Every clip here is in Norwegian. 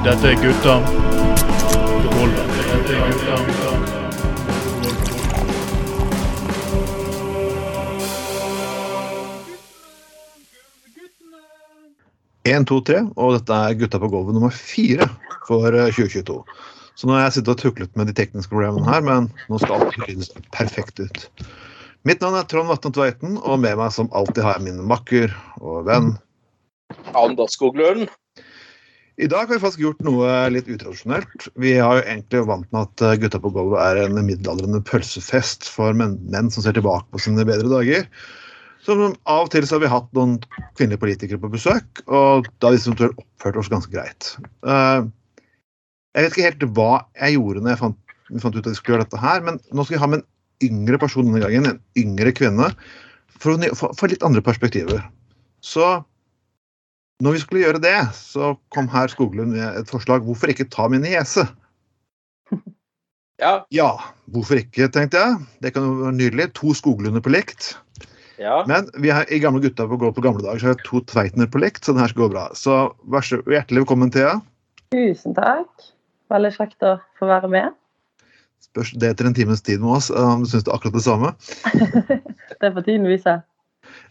Dette er gutta. Dette er gutta. 1, 2, 3, og dette er Gutta på gulvet nummer fire for eh, 2022. Så nå har jeg sittet og tuklet med de tekniske problemene her, men nå skal alt synes perfekt ut. Mitt navn er Trond Vatne Tveiten, og med meg som alltid har jeg min makker og venn. Anders Skoglund. I dag har vi faktisk gjort noe litt utradisjonelt. Vi har jo egentlig vant med at eh, Gutta på gulvet er en middelaldrende pølsefest for menn, menn som ser tilbake på sine bedre dager. Så av og til så har vi hatt noen kvinnelige politikere på besøk, og da har tur oppført oss ganske greit. Eh, jeg vet ikke helt hva jeg gjorde når jeg fant, fant ut at vi skulle gjøre dette her, men nå skal vi ha med en yngre person denne gangen, en yngre kvinne, for, å, for litt andre perspektiver. Så når vi skulle gjøre det, så kom her Skoglund med et forslag. Hvorfor ikke ta min niese? Ja. Ja, hvorfor ikke, tenkte jeg. Det kan jo være nydelig. To Skoglunder på likt. ja. Men vi er i Gamle gutta på gå på gamle dager, så har to Tveitner på likt, så det her skal gå bra. Så vær så hjertelig velkommen, Thea. Tusen takk. Veldig kjekt å få være med. Spørs det etter en times tid med oss, eh, om du syns det er akkurat det samme. Det får tiden vise.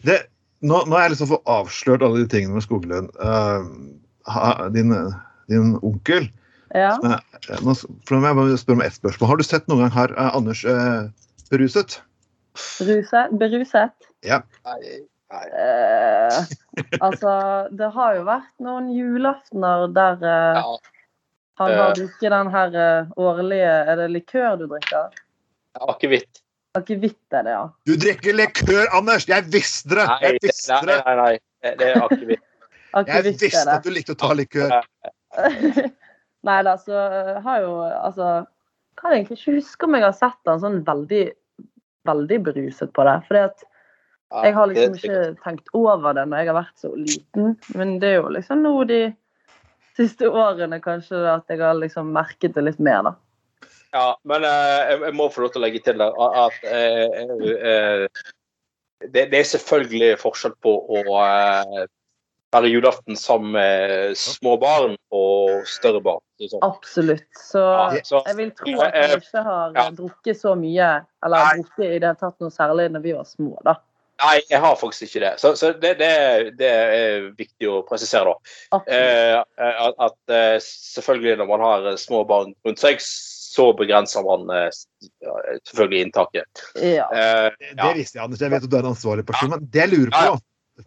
Det, nå, nå har jeg liksom fått avslørt alle de tingene med Skoglund. Uh, din, din onkel Ja. eh, nå, for nå jeg bare spørre om ett spørsmål. Har du sett noen gang her uh, Anders uh, beruset? Beruset. Beruset. Ja. Nei. Eh, altså, det har jo vært noen julaftener der uh, Ja. han har drukket den her uh, årlige Er det likør du drikker? Akevitt. Akevitt er det, ja. Du drikker likør, Anders! Jeg visste det! Nei, Jeg visste nei, det! nei, nei. Det det er akevitt. Jeg visste at du likte å ta likør. Nei da, så eh, har jo altså Kan egentlig ikke huske om jeg har sett han sånn veldig, veldig beruset på det. Fordi at Jeg har liksom ikke tenkt over det når jeg har vært så liten, men det er jo liksom nå de siste årene kanskje at jeg har liksom merket det litt mer, da. Ja, men eh, jeg, jeg må få lov til å legge til der at eh, eh, det, det er selvfølgelig forskjell på å være julaften sammen med små barn og større barn. Liksom. Absolutt. Så Ja, så, jeg vil tro at jeg ikke har Ja. drukket så mye, eller Nei. drukket i det tatt noe særlig når vi var små, da. Nei, jeg har faktisk ikke det. Så, så det, det, det er viktig å presisere, da. Eh, at, at selvfølgelig når man har små barn rundt seg, så begrenser man eh, selvfølgelig inntaket. Ja. Uh, Det det visste jeg, Anders. Jeg vet at du er en ansvarlig person, men det jeg lurer på Ja,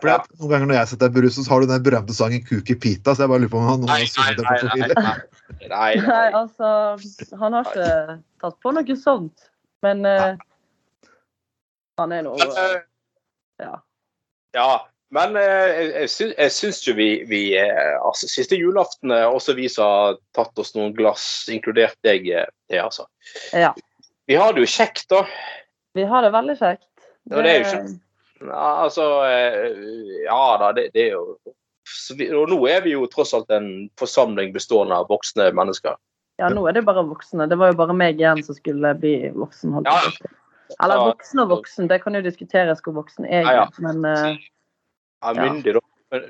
for ja. Noen ganger når jeg setter deg beruset, så har du den berømte sangen 'Kuki Pita', så jeg bare lurer på om noen har sunget den på nei, familie. nei, nei, Nei, nei. altså Han har ikke tatt på noe sånt, men uh, han er noe eh, Ja. Ja, men eh, jeg, syns, jeg syns jo vi, vi eh, altså Siste julaften er også vi som har tatt oss noen glass, inkludert deg, eh, Thea. Altså. ja. Vi har det jo kjekt, da. Vi har det veldig kjekt. Ja, det er jo ikke- Ja, altså Ja da, det, det er jo så vi, Og nå er vi jo tross alt en forsamling bestående av voksne mennesker. Ja, nå er det bare voksne. Det var jo bare meg igjen som skulle bli voksen. si. Eller Ja. voksen og voksen, det kan jo diskuteres hvor voksen jeg Ja, ja. er. Men eh, Ja, myndig, da.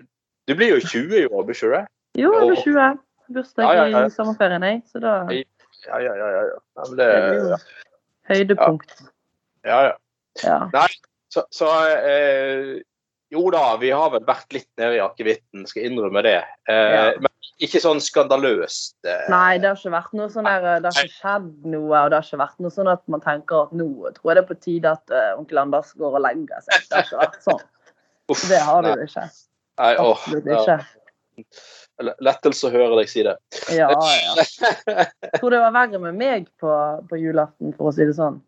Du blir jo 20 i år, blir ikke du det? jo, jeg blir 20. Bursdag Ja, ja, i sommerferien, jeg. Så da Ja. Ja, ja, ja. det, høydepunkt. ja, ja. Ja. Så, så eh, jo da, vi har vel vært litt nede i akevitten, skal innrømme det. Eh. Men ikke sånn skandaløst. Eh, Nei, det har ikke vært noe sånn der, det har ikke skjedd noe, og det har ikke vært noe sånn at man tenker at nå tror jeg det er på tide at uh, onkel Anders går og legger seg. Det har ikke vært sånn. Uff, Det har det nei, jo ikke. nei, åh, Absolutt ja. Lettelse å høre deg si det. Ja, ja. Jeg tror det var verre med meg på, på julaften, for å si det sånn.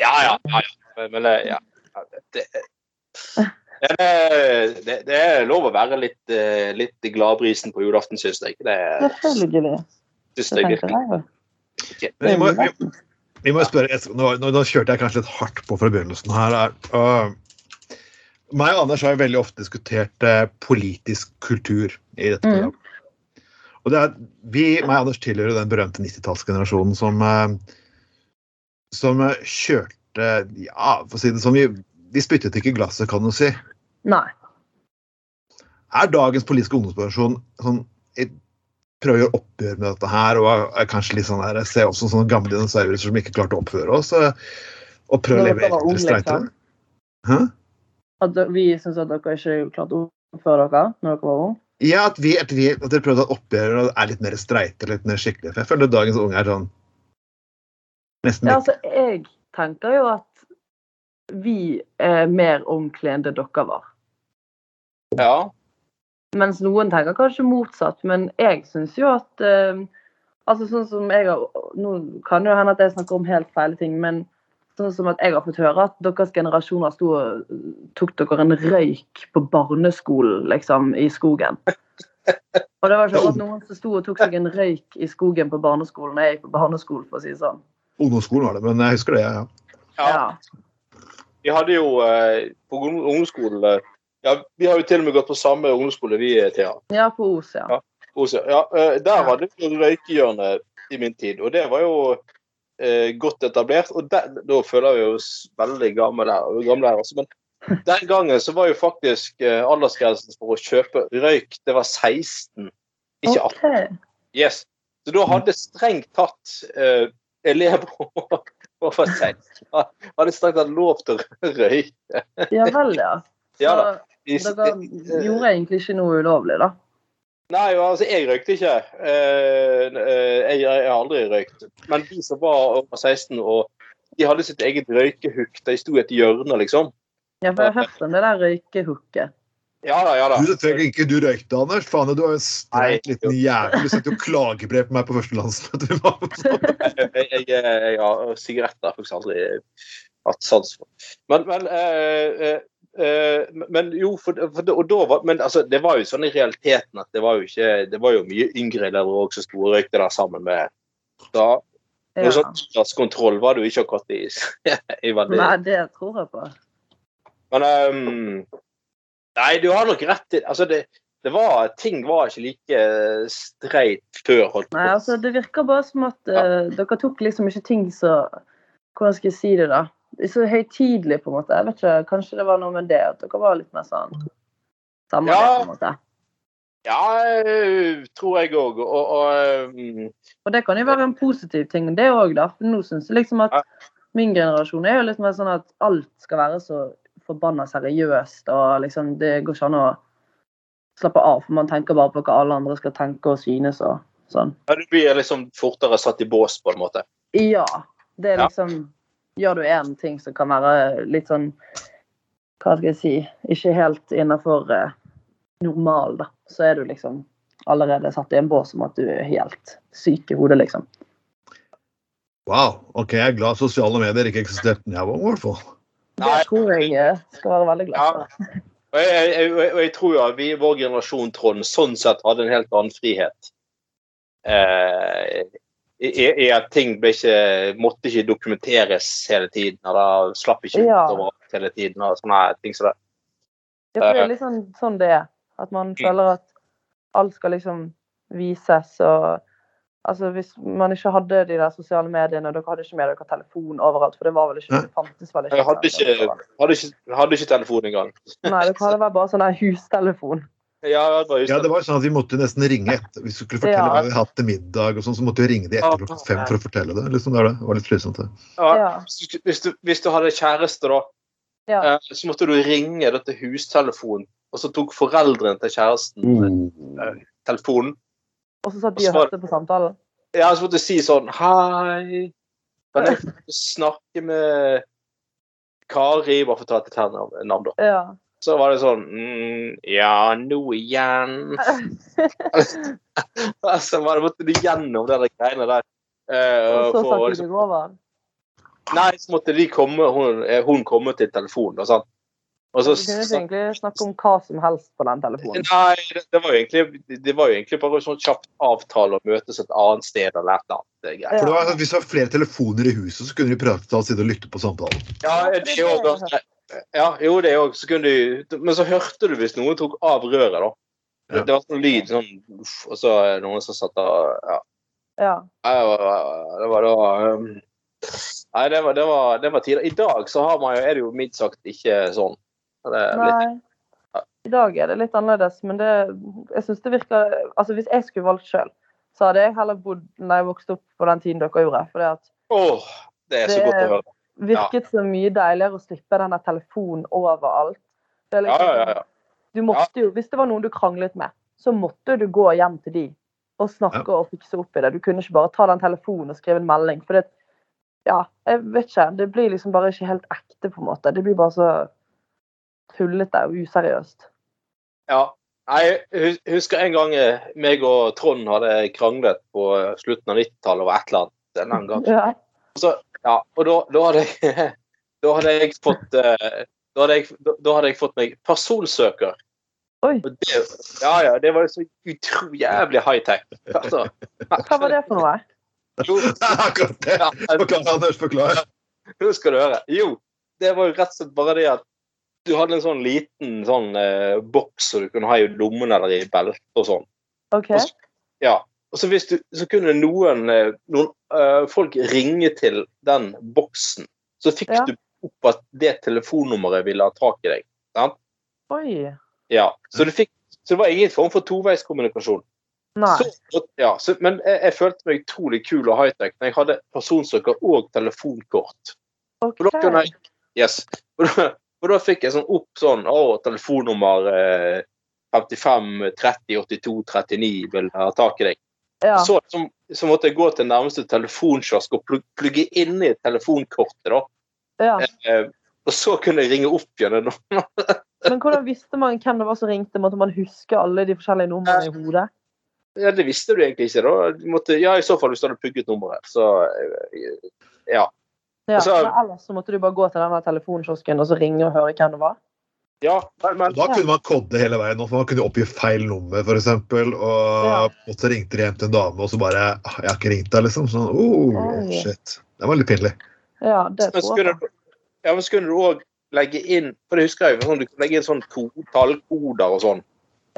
Ja, ja. ja, ja. Men ja. Det, det, det er lov å være litt, eh, litt gladbrisen på julaften, syns jeg. Det Selvfølgelig. syns Det jeg virkelig. ikke. Vi må, vi, vi må spørre, nå, nå, kjørte jeg kanskje litt hardt på fra begynnelsen her. Er, øh, meg og Anders har jo veldig ofte diskutert eh, politisk kultur i dette Mm. programmet. Og det er, vi, meg og Anders tilhører den berømte 90-tallsgenerasjonen som, eh, som eh, kjørte Ja, for å si det sånn, vi, vi spyttet ikke i glasset, kan du si. Nei. Er dagens politiske ungdomsgenerasjon sånn, jeg prøve å gjøre oppgjør med dette her. Og er kanskje litt sånn der, ser også sånne gamle dinosaurer som ikke klarte å oppføre oss. eh, Og prøve å leve ung, streitere. liksom? At vi syns at dere ikke klarte å oppføre dere når dere var unge? Ja, at, vi, at, vi, at dere prøvde å oppgjøre og er litt mer streite, litt mer skikkelige. For jeg føler at dagens unge er sånn Nesten Ja, altså, jeg tenker jo at vi er mer ordentlige enn det dere var. Ja. Mens noen tenker kanskje motsatt, men jeg syns jo at eh, Altså sånn som jeg har Nå kan det jo hende at jeg snakker om helt feil ting, men sånn som at jeg har fått høre at deres generasjoner sto og tok dere en røyk på barneskolen, liksom, i skogen. Og det var sånn at noen som sto og tok seg en røyk i skogen på barneskolen da jeg gikk på barneskolen, for å si det sånn. Ungdomsskolen var det, men jeg husker det, ja. ja. Ja. Vi hadde jo eh, på ung- ungdomsskolen eh, ja, Vi har jo til og med gått på samme ungdomsskole, vi, eh, Thea. ja, på Os, ja. Ja. Os, ja, eh, der var det jo røykehjørne i min tid, og det var jo eh, godt etablert. Og den, da føler vi oss veldig gamle her. Gamle her altså. Men den gangen så var jo faktisk eh, aldersgrensen for å kjøpe røyk det var 16, ikke 18. Okay. Yes. Så da hadde strengt tatt eh, elever over 16 hadde strengt tatt lov til å røyke. Ja vel, ja. Ja da. I- dere gjorde egentlig ikke noe ulovlig, da? Nei, altså jeg røykte ikke. Eh, eh, jeg, har aldri røykt. Men de som var over 16 og de hadde sitt eget røykehukk. De sto i et hjørne, liksom. Ja, for jeg har hørt om det der røykehooket. Ja da, ja da. Du trenger ikke du røykte, Anders. Faen, du er jo en streit liten jævel. Du sendte jo klagebrev på meg på første landsmøte. Jeg på. Jeg, jeg, jeg har sigaretter faktisk aldri hatt sans for. Men, men, eh, eh, men jo, for, for, og da var, men altså, det var jo sånn i realiteten at det var jo ikke Det var jo mye yngre elever også som sto og røykte der sammen med da, Ja. Noe sånn kontroll var det jo ikke akkurat i, i veldig Nei, det tror jeg på. Men um, Nei, du har nok rett i Altså, det, det var Ting var ikke like streit før. holdt på. Nei, altså, det virker bare som at eh, dere tok liksom ikke ting så Hvordan skal jeg si det, da? Så høytidelig, på en måte. Jeg vet ikke, Kanskje det var noe med det at dere var litt mer sånn sammen, Ja. på en måte. Ja, eh, tror jeg òg. Og, og um, Og det kan jo være en positiv ting, det òg, da. For nå syns jeg liksom at min generasjon er jo litt mer sånn at alt skal være så forbanna seriøst, og liksom det går ikke an å slappe av, for man tenker bare på hva alle andre skal tenke og synes og sånn. ja, du blir liksom fortere satt i bås, på en måte. Ja. Det er Ja. Gjør du én ting som kan være litt sånn Hva skal jeg si Ikke helt innafor eh, normal, da. Så er du liksom allerede satt i en bås om at du er helt syk i hodet, liksom. Wow. Ok, jeg er glad sosiale medier ikke eksisterte da jeg var ung, i hvert fall. Det tror jeg eh, skal være veldig glad for. Og jeg, jeg, jeg, jeg tror jo at vi i vår generasjon, Trond, sånn sett hadde en helt annen frihet. Eh, i, er at ting ble ikke, måtte ikke dokumenteres hele tiden, eller slapp ikke Ja. ut overalt hele tiden. og sånne ting som det. Ja, for det er litt sånn, sånn det er. At man føler at alt skal liksom vises og Altså hvis man ikke hadde de der sosiale mediene, dere hadde ikke med dere telefon overalt, for det var vel ikke, det fantes vel ikke. Jeg hadde ikke, hadde ikke, hadde ikke telefon engang. Nei, dere hadde vel bare sånn der hustelefon. Ja, det Ja, det var sånn at Vi måtte nesten ringe etter. Hvis vi skulle fortelle Ja. hva vi hadde hatt til middag, og sånn, så måtte vi ringe de etter klokka fem for å fortelle det. liksom Det, var litt slitsomt. det. Ja, Ja. hvis, du, hvis, du, hadde kjæreste, da, Ja. eh, så måtte du ringe dette hustelefonen, og så tok foreldrene til kjæresten Mm. Mm. telefonen. Og så satt de og hørte på samtalen. Ja, så måtte du si sånn Hei, kan jeg snakke med Kari? Bare for å ta et navn, da. Ja. Så var det sånn mm, Ja, nå igjen. så var det, måtte du gjennom de greiene der. Uh, Og så satt liksom- deg over. Nei, så måtte de komme, hun, eh, hun komme til telefonen. Og, sånn. og så Du kunne ikke egentlig snakke om hva som helst på den telefonen. Nei, det, det, var jo egentlig, det var jo egentlig bare sånn kjapt avtale å møtes et annet sted eller et eller annet. Det er. For det var, Hvis det var flere telefoner i huset, så kunne de prøve å sitte og lytte på samtalen. Ja, det ganske ja, jo, det jo så kunne du, Men så hørte du hvis noen tok av røret, da. Det, Ja. det var sånn lyd sånn uff, Og så er det noen som satt der Ja. Ja. Det var, det var da um, Nei, det var, det, var, det var tider. I dag så har man jo, er det jo mildt sagt ikke sånn. Det er litt, Nei. I dag er det litt annerledes, men det, jeg synes det virker Altså Hvis jeg skulle valgt sjøl, så hadde jeg heller bodd da jeg vokste opp på den tiden dere gjorde. For det Åh, det er så Det godt å høre. Virket så mye deiligere å slippe denne telefonen overalt. Er Ja, liksom ja, sånn- ja. Du måtte jo, Hvis det var noen du kranglet med, så måtte du gå hjem til de og snakke og fikse opp i det. Du kunne ikke bare ta den telefonen og skrive en melding. For det, ja, jeg vet ikke. Det blir liksom bare ikke helt ekte, på en måte. Det blir bare så tullete og useriøst. ja. Jeg husker en gang eh, meg og Trond hadde kranglet på slutten av 90-tallet over et eller annet. en eller gang. Ja. Så, ja, og da, da, hadde jeg, da hadde jeg fått eh, da hadde, jeg, da, hadde jeg fått meg personsøker. Oi. Og det, ja, ja, det var så utrolig high-tech. Altså, Hva var det for noe? Akkurat det! ja, Forklar, Anders. Forklar. Nå skal du høre. Jo, det var jo rett og slett bare det at du hadde en sånn liten sånn eh, boks som du kunne ha i lommen eller i beltet og sånn. OK? Og så- Ja. Og så, du, så kunne noen, eh, noen uh, folk ringe til den boksen. Så fikk Ja. du opp at det telefonnummeret ville ha tak i deg. Sant? Oi. Ja. Så, du fikk, så det var ingen form for toveiskommunikasjon. Så, ja, så, men jeg, jeg følte meg utrolig kul og high-tech når jeg hadde personsøker og telefonkort. OK. Og da jeg Yes. Og da, og da fikk jeg sånn opp sånn Å, telefonnummer eh, 55 30 82 39 vil ha tak i deg. Ja. Så, så, så måtte jeg gå til nærmeste telefonkiosk og plug, plugge inn i telefonkortet. da. ja. Eh, og så kunne jeg ringe opp igjen. Men hvordan visste man hvem det var som ringte? Måtte man huske alle de forskjellige numrene i hodet? Ja, Det visste du egentlig ikke. da. Måtte, ja, I så fall hvis du hadde pugget nummeret. Så eh, ja. Ja, så, men ellers så måtte du bare gå til denne telefonkiosken og så ringe og høre hvem det var? Ja, men, men Da kunne man kodde hele veien. Man kunne oppgi feil nummer, f.eks. Og Ja. så ringte de hjem til en dame, og så bare «Ah, 'Jeg har ikke ringt deg', liksom. Sånn, oh, shit. Det var litt pinlig. Ja, det tror jeg. ja, men skulle du òg legge inn For det husker jeg, sånn, du kunne legge inn sånn tallkoder og sånn.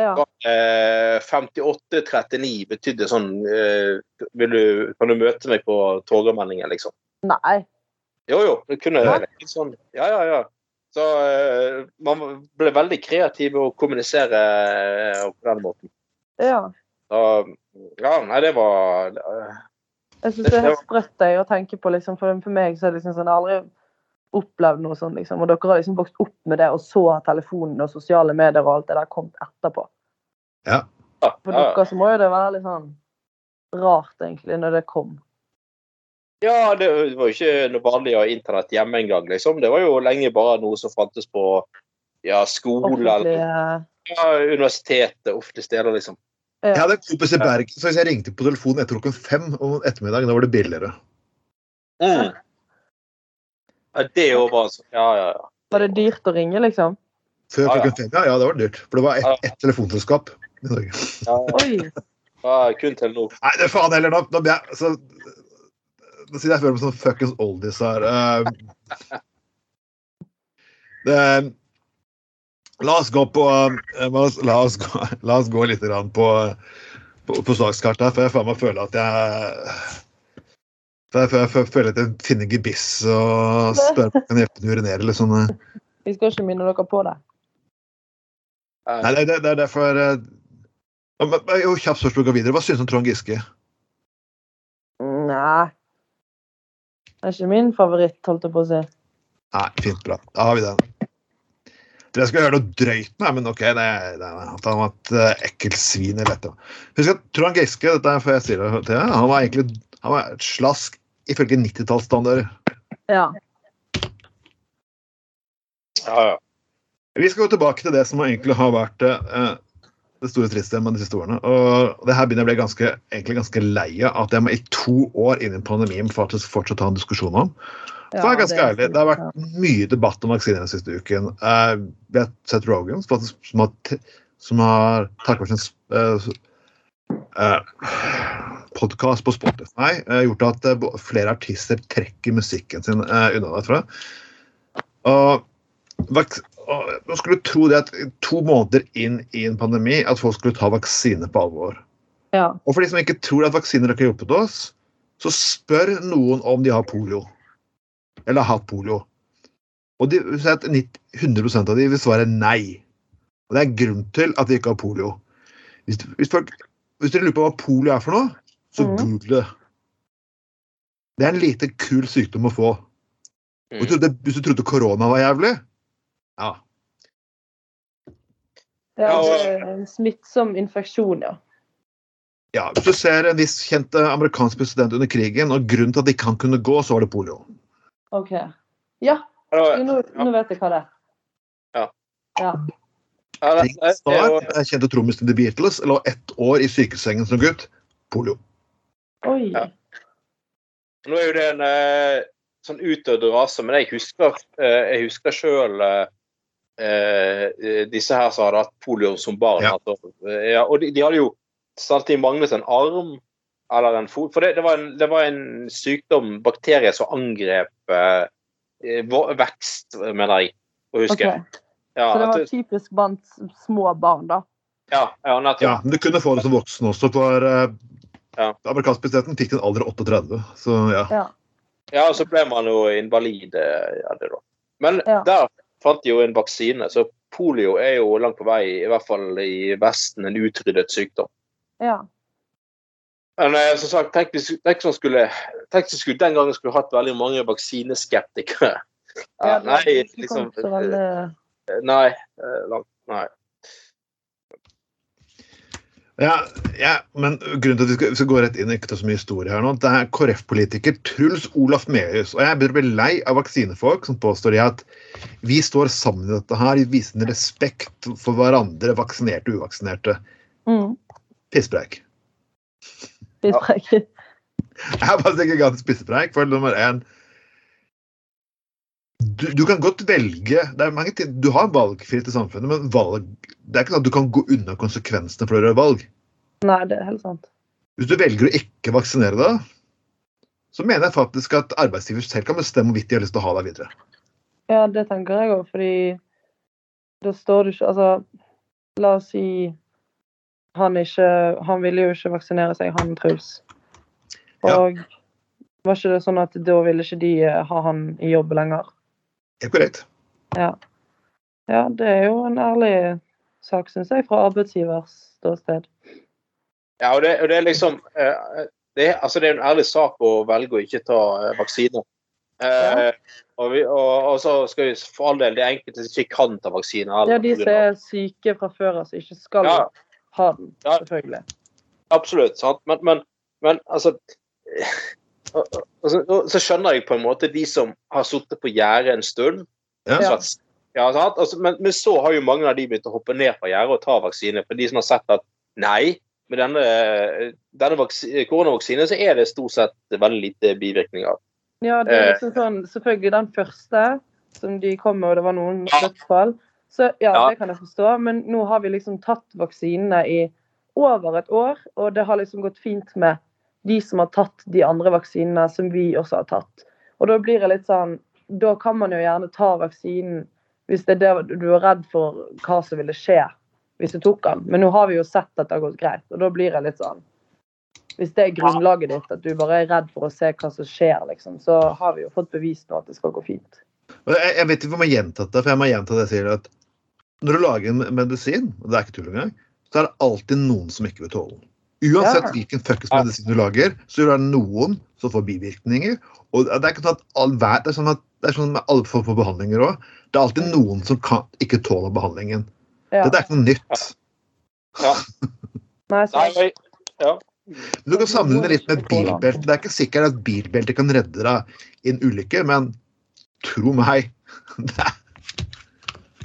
Ja. Eh, 5839 betydde sånn eh, vil du, Kan du møte meg på Torgallmenningen, liksom? Nei. Jo, jo. Du kunne legge inn sånn Ja, ja, ja. Så eh, man ble veldig kreativ med å kommunisere eh, på den måten. Ja. Så, ja, nei, det var eh, Jeg syns det er helt sprøtt å tenke på, liksom, for, for meg så er det liksom sånn Jeg har aldri opplevd noe sånt, liksom. Og dere har liksom vokst opp med det, og så har telefonen og sosiale medier og alt det der kommet etterpå. ja, For ja. dere så må jo det være litt sånn rart, egentlig, når det kom. Ja, det var jo ikke noe vanlig å ha internett hjemme engang, liksom. Det var jo lenge bare noe som fantes på ja, skole eller ja, universitetet, offentlige steder, liksom. Jeg hadde en kompis i Bergen, så hvis jeg ringte på telefonen etter klokken fem om ettermiddagen, da var det billigere. Mm. Ja, det jo var så Ja, ja, ja. Var det dyrt å ringe, liksom? Før Ja, ja. klokken fem, ja, ja, det var dyrt. For det var Ja. ett et telefonselskap i Norge. ja, Oi! ja kun Telenor. Nei, det er faen heller, nå, nå jeg så Sitter jeg føler meg som fuckings oldies her. uh, det, la oss gå på uh, La oss, la oss, gå, la oss gå litt grann på, på, på sakskartet her, for jeg faen meg føler at jeg for jeg, for jeg, for jeg føler at jeg finner gebiss og spør om jeg kan hjelpe til å urinere. Eller sånn. Vi skal ikke minne dere på det. Nei, det, det, det er derfor men- kjapt spørsmål går videre. Hva synes du om Trond Giske? Nei. Det er ikke min favoritt, holdt jeg på å si. Nei, fint, bra. Da har vi den. Jeg skal høre noe drøyt nå, men OK. Det, er- det, at han var et uh, ekkelt svin i annet. Husk at Trond Giske dette er før jeg sier det til deg, han var egentlig han var et slask ifølge 90-tallsstandarder. Ja. ja, ja. Vi skal gå tilbake til det som egentlig har vært eh, det store triste med de siste årene. Og det her begynner jeg å bli ganske, egentlig ganske lei av at jeg må i to år inn i pandemien faktisk fortsatt ha en diskusjon om. For jeg er ganske ærlig, Det har vært mye debatt om vaksiner den siste uken. Eh, vi har sett Rogan, som har, som har takket for sin uh, podkast på Spotify, gjort at eh, flere artister trekker musikken sin eh, unna derfra. Og man skulle tro det at to måneder inn i en pandemi at folk skulle ta vaksine på alvor. Ja. Og for de som ikke tror at vaksiner ikke har hjulpet oss, så spør noen om de har polio. Eller har hatt polio. Og de, vil si at 100 av de vil svare nei. Og det er grunn til at de ikke har polio. Hvis, hvis, folk, hvis dere lurer på hva polio er for noe, så mm. google det. Det er en lite kul sykdom å få. Mm. Og hvis du trodde korona var jævlig Ja. Det er en smittsom infeksjon, ja. ja. Hvis du ser en viss kjent eh, amerikansk president under krigen, og grunnen til at ikke han kunne gå, så var det polio. OK. Ja, nå, nå vet jeg hva det er. Ja. Ja. ja, det, det, det, Starr, jo- jeg kjente trommisen The Beatles, lå ett år i sykesengen som gutt. Polio. Oi. Ja. Nå er jo det en eh, sånn utdødd rase, men jeg husker, eh, jeg husker sjøl disse her som hadde hatt polio som barn. Ja. Altså, eh, ja, og de, de hadde jo samtidig manglet en arm eller en fot. For det, det, var en, det var en sykdom, bakterie, som angrep eh, vekst, mener jeg å huske. Okay. Ja, Så det var typisk blant små barn, da. ja, ja, men du kunne få det som voksen også, for eh, Ja. amerikansk presidenten fikk den alder 38. Så ja. Ja. Ja, og så ble man jo invalid eh, ja, det da. Men Ja. der fant de jo en vaksine, så polio er jo langt på vei, i hvert fall i Vesten, en utryddet sykdom. ja. Men eh, som sagt, tenk hvis, man skulle, skulle den gangen skulle hatt veldig mange vaksineskeptikere. Ja, nei, liksom Nei. eh, Langt, nei. Ja, ja, men grunnen til at vi skal, vi skal gå rett inn ikke ta så mye historie her nå, det er KrF-politiker Truls Olaf Mehus. Og jeg begynner å bli lei av vaksinefolk som påstår at vi står sammen i dette her, vi viser respekt for hverandre, vaksinerte og uvaksinerte. Mm. Pisspreik. Pisspreik. Jeg har bare ikke ganske pisspreik, For nummer én du, du kan godt velge det er mange ting, Du har valgfrihet i samfunnet, men valg, det er ikke sånn at du kan gå unna konsekvensene for å gjøre valg. Nei, det er helt sant. Hvis du velger å ikke vaksinere deg, så mener jeg faktisk at arbeidsgiver selv kan bestemme hvorvidt de har lyst til å ha deg videre. Ja, det tenker jeg òg, fordi da står du ikke Altså, la oss si han ikke Han ville jo ikke vaksinere seg, han Truls. Ja. Og var ikke det sånn at da ville ikke de eh, ha han i jobb lenger? Helt korrekt. Ja. Ja, det er jo en ærlig sak, syns jeg, fra arbeidsgivers ståsted. Ja, og det, og det er liksom eh, det, altså det er en ærlig sak å velge å ikke ta eh, vaksine. Eh, og, vi, og, og så skal vi for all del de enkelte som ikke kan ta vaksine. Eller, Ja, de som er syke fra før av, som ikke skal Ja. ha den, Ja. selvfølgelig. Absolutt. Sant? Men, men, men altså og- og- og så- og Så skjønner jeg på en måte de som har sittet på gjerdet en stund. Ja. Ja. At- Ja, sant? Altså, men, men så har jo mange av de begynt å hoppe ned fra gjerdet og ta vaksine. For de som har sett at nei, med denne, denne koronavaksinen så er det stort sett veldig lite bivirkninger. Ja, det er Eh. liksom sånn Selvfølgelig den første som de kom med, og det var noen dødsfall. Så ja, Ja. det kan jeg forstå. Men nå har vi liksom tatt vaksinene i over et år, og det har liksom gått fint med de som har tatt de andre vaksinene som vi også har tatt. Og da blir det litt sånn Da kan man jo gjerne ta vaksinen hvis det er det du er redd for hva som ville skje hvis du tok den. Men nå har vi jo sett at det har gått greit, og da blir det litt sånn Hvis det er grunnlaget ditt, at du bare er redd for å se hva som skjer, liksom, så har vi jo fått bevist nå at det skal gå fint. Jeg, vet ikke om jeg har gjentatt det, for jeg må gjenta det jeg sier. at Når du lager en medisin, og det er ikke tull engang, så er det alltid noen som ikke vil tåle den. Uansett Ja. hvilken fuckings medisin du lager, så er det noen som får bivirkninger. Og det er ikke sånn at all det er sånn at det er sånn med alle former for behandlinger òg. Det er alltid noen som kan, ikke tåler behandlingen. Ja. Dette er ikke noe nytt. Ja. Nei, Nei, ja. Du kan sammenligne litt med bilbelte. Det er ikke sikkert at bilbelte kan redde deg i en ulykke, men tro meg Det, er,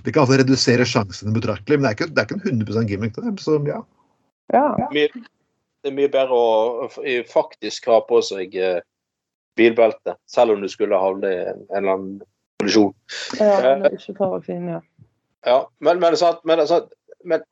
det kan altså redusere sjansene betraktelig, men det er ikke, det er ikke en 100% gimmick. Det, så ja. ja. mye, det er mye bedre å faktisk ha på seg eh, bilbelte, selv om du skulle havne i en, eller annen kollisjon. ja men ikke vaksinen, ja. Ja, men, men, sant, men, altså, men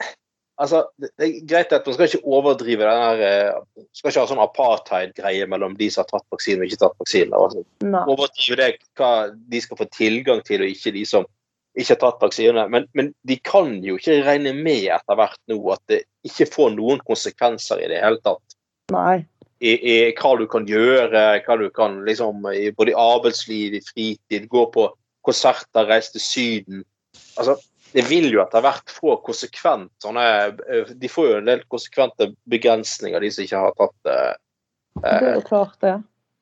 altså, det, er greit at man skal ikke overdrive den her eh, Skal ikke ha sånn apartheid-greie mellom de som har tatt vaksine og ikke tatt vaksine. Altså, overdrive det hva de skal få tilgang til, og ikke de som ikke har tatt vaksinene. Men, men de kan jo ikke regne med etter hvert nå at det ikke får noen konsekvenser i det hele tatt. Nei. I, i hva du kan gjøre, hva du kan liksom, i både i arbeidsliv, i fritid, gå på konserter, reise til Syden. Altså, det vil jo etter hvert få konsekvent eh, De får jo en del konsekvente begrensninger, de som ikke har tatt, eh, Det er jo klart, det.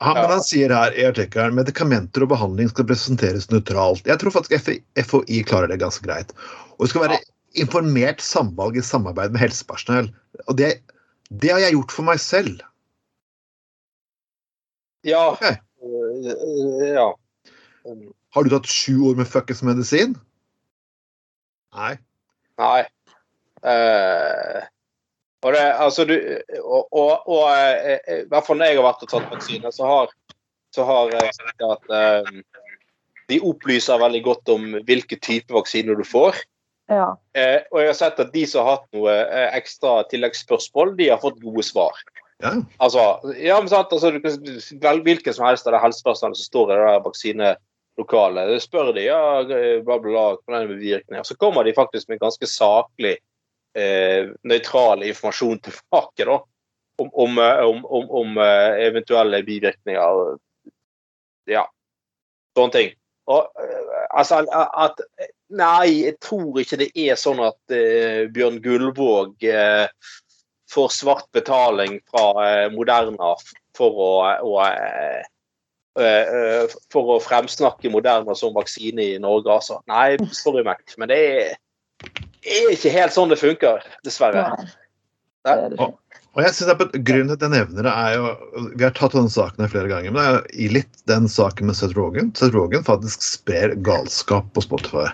Han. Men han sier her i artikkelen medikamenter og behandling skal presenteres nøytralt. Jeg tror faktisk FHI klarer det ganske greit. Og det skal være informert samvalg i samarbeid med helsepersonell. Og det, det har jeg gjort for meg selv. Ja. Ok. øh, ja. Har du tatt sju år med fuckings medisin? Nei. Nei. Eh, og det, altså du Og, og, og eh, i hvert fall når jeg har vært og tatt vaksine, så har, så har jeg sett at eh, de opplyser veldig godt om hvilke type vaksiner du får. Ja. Eh, og jeg har sett at de som har hatt noe eh, ekstra tilleggsspørsmål, de har fått gode svar. Ja. Altså, ja, men sant, altså, hvilken som helst av det helsepersonellet som står i det der vaksinelokalet. Spør de ja, bla, bla, bla, hvordan er det med bivirkninger. Så kommer de faktisk med ganske saklig, nøytral informasjon tilbake da, om, om, eh, om, om, eh, eventuelle bivirkninger. Ja, sånne ting. Og, eh, altså, at, nei, jeg tror ikke det er sånn at eh, Bjørn Gullvåg eh, får svart betaling fra eh, Moderna for å, å eh, eh, eh, for å fremsnakke Moderna som vaksine i Norge, altså. Nei, sorry, Mac, men det er, er ikke helt sånn det funker, dessverre. Nei. Ikke. Og jeg synes at Grunnen til at jeg nevner det, er jo Vi har tatt denne saken her flere ganger, men det er jo i litt den saken med Seth Rogan. Seth Rogan faktisk sprer galskap på Spotify.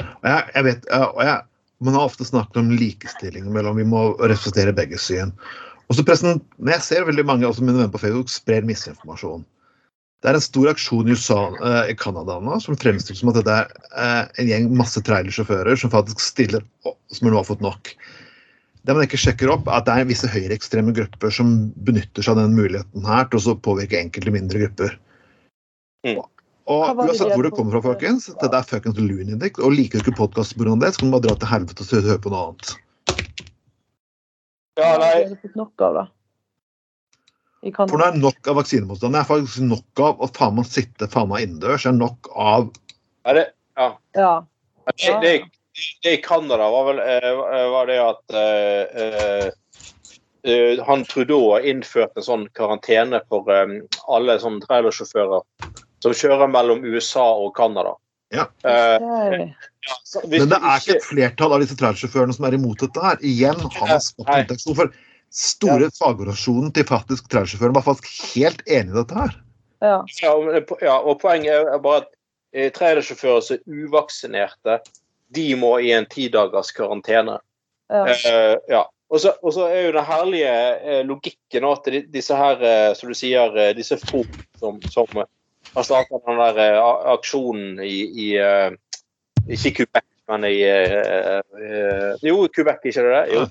Og jeg, jeg vet, og jeg, Man har ofte snakket om likestilling mellom vi må representere begge syn. Og så pressen, jeg ser veldig mange også mine venner på Facebook sprer misinformasjon. Det er en stor aksjon i USA, eh, i Canada nå som fremstilles som at det er eh, en gjeng masse trailersjåfører som faktisk stiller opp, som nå har fått nok. Det man ikke sjekker opp, er at det er visse høyreekstreme grupper som benytter seg av den muligheten her til å påvirke enkelte mindre grupper. Mm. Og uansett hvor det kommer fra, folkens, dette er fuckings Looney Og liker du ikke podkast pga. det, så kan du bare dra til helvete og høre på noe annet. Ja, nei, Det er fått nok av, da. I For nå er nok av vaksinemotstand. Det er faktisk nok av å faen meg sitte faen meg innendørs. Det er nok av er det, Ja. det, det, det i Canada var vel eh, var det at uh, uh, eh, han Trudeau innførte innført en sånn karantene for um, alle sånne trailersjåfører som kjører mellom USA og Canada. Ja. Uh, ja, Men det er ikke et flertall av disse trailersjåførene som er imot dette her. Igjen hans man skapt ja. fagorasjonen store til faktisk trailersjåføren var faktisk helt enig i dette her. Ja. Ja, men ja, og poenget er bare at eh, trailersjåfører som er uvaksinerte, de må i en tidagers karantene. ja. Eh, ja. Og så, er jo den herlige eh, logikken at de, disse her, eh, som du sier, eh, disse folk som, som har startet den der eh, aksjonen i, i Ikke Quebec, men i Jo, Quebec, ikke det det? Jo.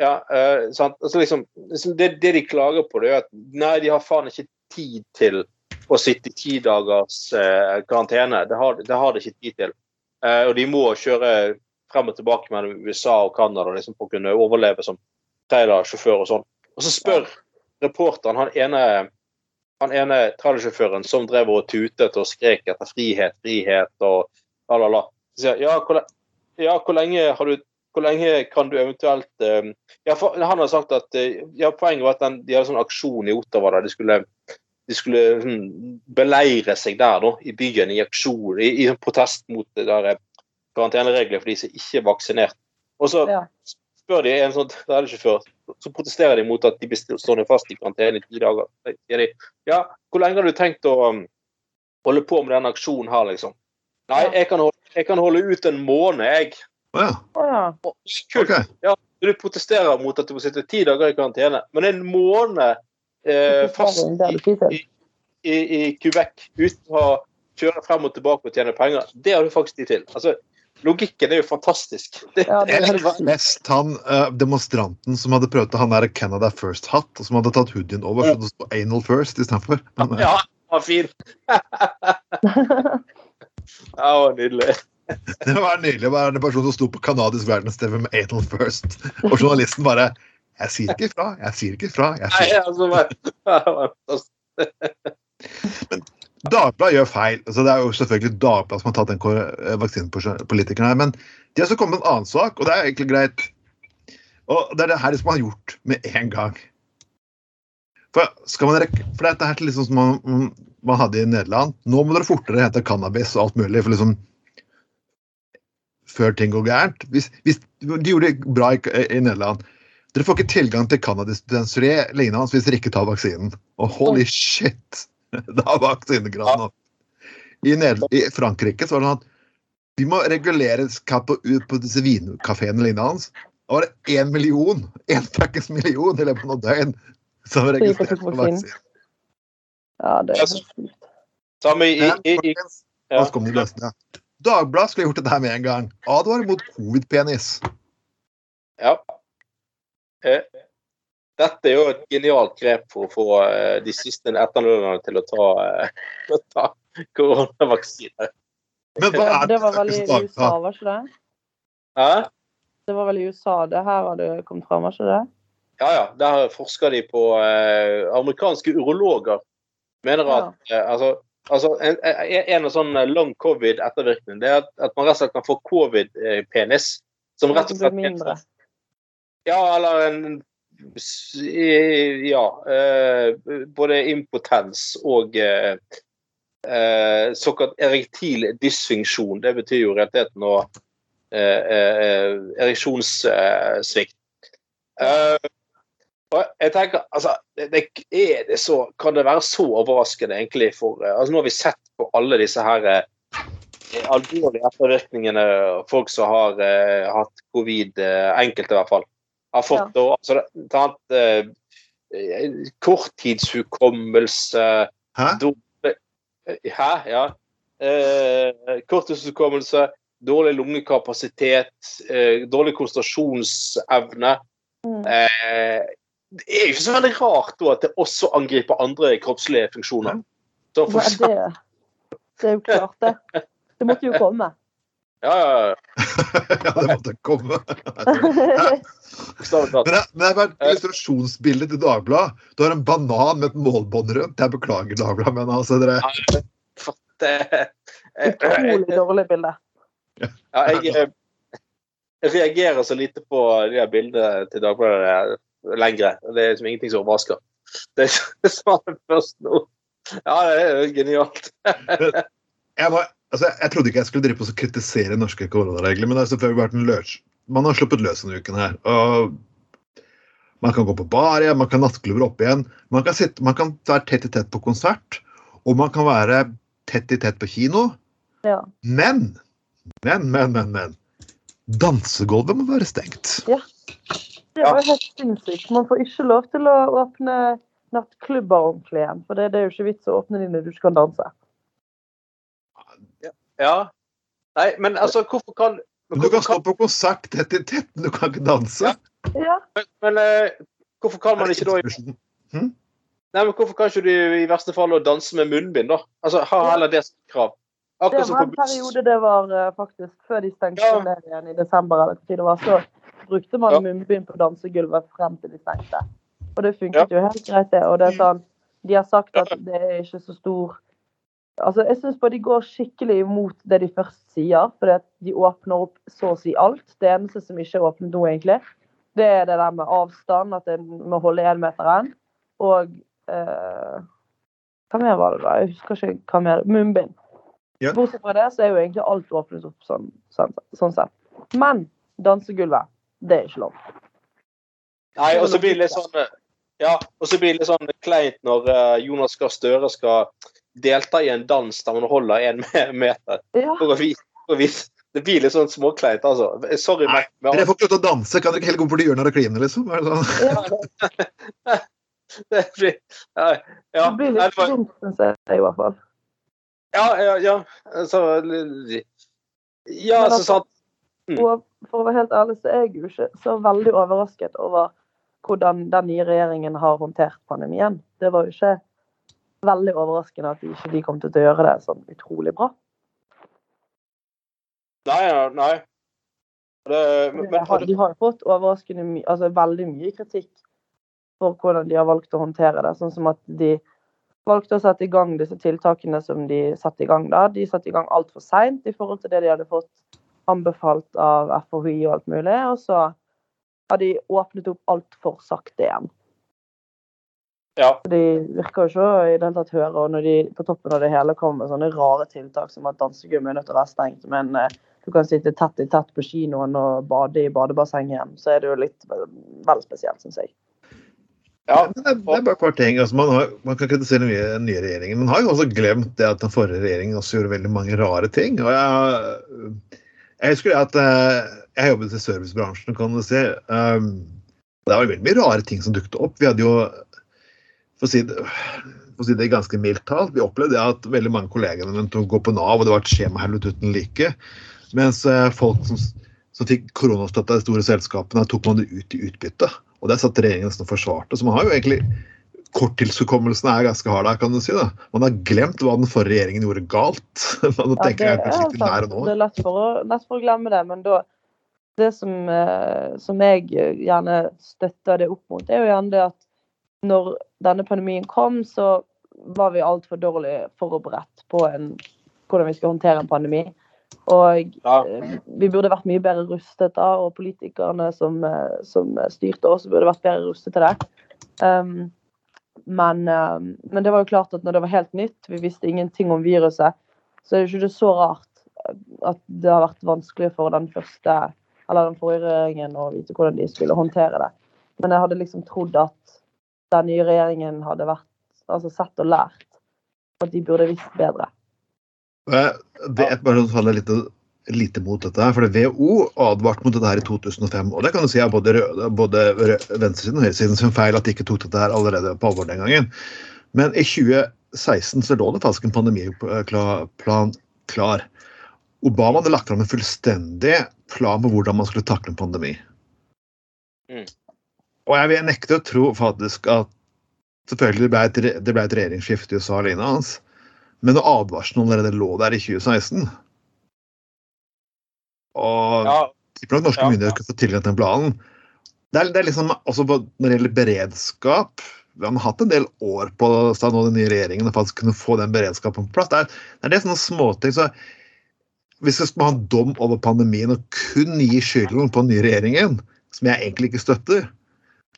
Ja, uh? Altså, liksom, liksom det, det de klager på, det er at nei, de har faen ikke tid til å sitte i ti dagers uh, karantene. Det har, det har de ikke tid til. Uh, og de må kjøre frem og tilbake mellom USA og Canada liksom, for å kunne overleve som trailersjåfør og sånn. Og så spør reporteren han ene, han ene trailersjåføren som drev og tutet og skrek etter frihet, frihet og la, la, la. Så sier ja, ja, hvor lenge har du hvor lenge kan du eventuelt eh, ja, for, Han har sagt at eh, ja, poenget var at den, de hadde sånn aksjon i Ottawa der de skulle, de skulle sånn, beleire seg der da, i byen i aksjon, i, i protest mot det der eh, karanteneregler for de som ikke er vaksinert. Og så Ja. spør de en sånn trailersjåfør, så protesterer de mot at de blir stående fast i karantene i ti dager. Så sier de, ja, hvor lenge har du tenkt å um, holde på med denne aksjonen her, liksom? Nei, jeg kan, holde, jeg kan holde ut en måned, jeg. Å ja. Oh, ja. Å, Kult. Ok. Du protesterer mot at du må sitte ti dager i karantene, men en måned eh, fast i, i Quebec uten å kjøre frem og tilbake og tjene penger, det har du faktisk tid til. Altså, logikken er jo fantastisk. Det, Ja, det er Eller mest han uh, demonstranten som hadde prøvd han der Canada First-hatt, og som hadde tatt hoodien over, så det sto Anal First istedenfor. Ja, den var fin. ja, det var nydelig. Det var nydelig å være en person som sto på kanadisk verdens-TV med Adel First, og journalisten bare Jeg sier ikke ifra, jeg sier ikke ifra. Jeg sier. ikke. men, det. Dagbladet gjør feil. altså Det er jo selvfølgelig Dagbladet som har tatt den vaksinen på politikerne. her. Men de har så kommet med en annen sak, og det er egentlig greit. Og det er det her som man har gjort med en gang. For, skal man rekke, for dette er liksom som man, man hadde i Nederland. Nå må dere fortere hente cannabis og alt mulig. for liksom Før ting går gærent. Hvis, hvis, de gjorde det bra i, i Nederland. Dere får ikke tilgang til cannabisdispenseri lignende hvis dere ikke tar vaksinen. Og holy shit! Da er vaksinegraden opp. I, I Frankrike så var det sånn at de må regulere på, ut på disse vinkafeene lignende. Da var det én million én fuckings million i løpet av noen døgn som registrerte registrert for vaksine. Ja, det er helt sykt. Samme i, i, i, i Ja. Dagbladet skulle gjort dette her med en gang. Advarer mot covid-penis. Ja. Eh, Dette er jo et genialt grep for å få eh, de siste etternølerne til å ta, eh, ta koronavaksine. Men hva Det, er det var vel i USA, var ikke det? Hæ? Det var vel i USA det her hadde kommet fram, var ikke det? Ja, ja. Der forsker de på eh, Amerikanske urologer mener at eh, altså, altså en, en av sånne long covid-ettervirkninger det er at, at man rett og slett kan få covid-penis. Som rett og slett mindre. Ja, eller en Ja. Eh, både impotens og eh, eh, såkalt erektil dysfunksjon. Det betyr jo i realiteten å eh, eh, ereksjonssvikt. Eh, og jeg tenker, altså, det, det, er det så, Kan det være så overraskende egentlig for eh, altså Nå har vi sett på alle disse her eh, alvorlige ettervirkningene folk som har eh, hatt covid, eh, enkelte i hvert fall, har fått. Og, altså, det- annet eh, korttidshukommelse Hæ? Hæ? Ja. Eh, korttidshukommelse, dårlig lungekapasitet, eh, dårlig konsentrasjonsevne. Mm. Eh, det er jo ikke så veldig rart da at det også angriper andre kroppslige funksjoner. Så for Hva er det? Det er jo klart, det. Det måtte jo komme. ja, ja, ja, ja, det måtte komme. Men det, men det er bare et illustrasjonsbilde til Dagbladet. Du har en banan med et målbånd rundt. Jeg beklager, Dagbladet, men altså dere Det, eh, Utrolig dårlig bilde. Ja, jeg, eh, jeg reagerer så lite på de bildene til Dagbladet lenger. Det er liksom ingenting som overrasker. Det sånn først nå. Ja, det er jo genialt. jeg, var, altså, jeg trodde ikke jeg skulle drive på å kritisere norske koronaregler, men det har selvfølgelig vært en løs. Man har sluppet løs denne uken her. og Man kan gå på bar igjen, man kan nattklubber opp igjen. Man kan, sitte, man kan være tett i tett på konsert, og man kan være tett i tett på kino. Ja. Men, men, men, men, men. Dansegulvet må være stengt. Det var helt sinnssykt. Man får ikke lov til å åpne nattklubber ordentlig igjen. For det, det er jo ikke vits å åpne når du ikke kan danse. Ja. Nei, men altså, hvorfor kan Men du kan stå på konsert tett i tett, men du kan ikke danse. Ja, Men, men uh, hvorfor kan man ikke da Nei, men Hvorfor kan ikke du i verste fall å danse med munnbind, da? Altså, Ha heller det som krav. Akkurat det var en periode det var eh, faktisk før de stengte Ja. ned igjen i desember. eller hva det var, Så brukte man Ja. munnbind på dansegulvet frem til de stengte. Og det funket jo helt greit, det. Og det er sånn, de har sagt at det er ikke så stor Altså, jeg syns de går skikkelig imot det de først sier. For de åpner opp så å si alt. Det eneste som ikke er åpnet nå, egentlig, det er det der med avstand, at en må holde énmeteren. Og eh, Hva mer var det, da? Jeg husker ikke hva mer. Munnbind. Ja. Bortsett fra det, så er jo egentlig alt åpnet opp sånn, sånn, sånn sett. Men dansegulvet, det er ikke lov. Nei, og så blir det litt sånn Ja, og så blir det litt sånn kleint når eh, Jonas Gahr Støre skal delta i en dans der man holder én meter. Ja, For å vise, for å vite. Det blir litt sånn småkleint, altså. Sorry, Nei, men, Dere får ikke lov til å danse. Kan dere ikke heller gå bort til hjørnet og kline, liksom? Er det sånn? ja, det blir Ja, ja, det blir litt dumt, syns jeg i hvert fall. ja, ja, ja. Så, ja, så altså- sant. Mm. Og for å være helt ærlig, så er jeg jo ikke så veldig overrasket over hvordan den nye regjeringen har håndtert pandemien. Det var jo ikke veldig overraskende at de ikke de kom til å gjøre det sånn utrolig bra. Nei, nei. Det, men, men, har, de har fått overraskende mye, altså veldig mye kritikk for hvordan de har valgt å håndtere det. Sånn som at de valgte å sette i gang disse tiltakene som de satte i gang da. De satte i gang altfor seint i forhold til det de hadde fått anbefalt av FHI og alt mulig. Og så har de åpnet opp altfor sakte igjen. Ja. De virker jo ikke i det hele tatt høre. Og når de på toppen av det hele kommer med sånne rare tiltak som at dansegym er nødt til å være stengt, men eh, du kan sitte tett i tett på kinoen og bade i badebassenget hjem, så er det jo litt vel, vel spesielt, syns jeg. ja. Men det, det er bare et par ting. Altså, man, har, man kan kritisere den nye, den nye regjeringen, men har jo også glemt det at den forrige regjeringen også gjorde veldig mange rare ting. Og jeg, jeg husker at eh, jeg jobbet i servicebransjen, kan du si. Um, det var veldig mye rare ting som dukket opp. Vi hadde jo, for å si det, å si det ganske mildt talt, vi opplevde at veldig mange kollegene mine å gå på Nav, og det var et skjemahelvete uten like. Mens eh, folk som, som fikk koronastøtte av de store selskapene, tok man det ut i utbytte. Og der satt regjeringen og forsvarte. Så man har jo egentlig Korttidshukommelsen er ganske hard der, kan du si. da. Man har glemt hva den forrige regjeringen gjorde galt. Man Ja, tenker jeg kanskje litt nær sant. nå. Det er lett for, å, lett for å glemme det, men da Det som, eh, som jeg gjerne støtter det opp mot, er jo gjerne det at når denne pandemien kom, så var vi altfor dårlig forberedt på en, hvordan vi skal håndtere en pandemi. Og Ja. eh, vi burde vært mye bedre rustet da, og politikerne som, eh, som styrte oss, burde vært bedre rustet til det. Um, men, um, men det var jo klart at når det var helt nytt, vi visste ingenting om viruset, så er det ikke så rart at det har vært vanskelig for den første eller den forrige regjeringen å vite hvordan de skulle håndtere det. Men jeg hadde liksom trodd at den nye regjeringen hadde vært, altså sett og lært. At de burde visst bedre. Eh, Det er bare sånn ta litt lite mot dette her, for det WHO advarte mot dette her i 2005. Og det kan du si er både, røde, både venstresiden og høyresiden sin feil at de ikke tok dette her allerede på alvor den gangen. Men i 2016 så lå det faktisk en pandemiplan klar. Obama hadde lagt fram en fullstendig plan på hvordan man skulle takle en pandemi. Mm. Og jeg vil nekte å tro faktisk at Selvfølgelig det ble et, det ble et regjeringsskifte i USA alene hans, men når advarselen allerede lå der i 2016 Og ja. tipper nok norske Ja. myndigheter skal få tilgang til den planen. Det er, det er liksom også på, Når det gjelder beredskap Vi har hatt en del år på seg nå, den nye regjeringen, å faktisk kunne få den beredskapen på plass. Det er, det er det sånne småting. så Hvis vi skal ha en dom over pandemien og kun gi skylden på den nye regjeringen, som jeg egentlig ikke støtter,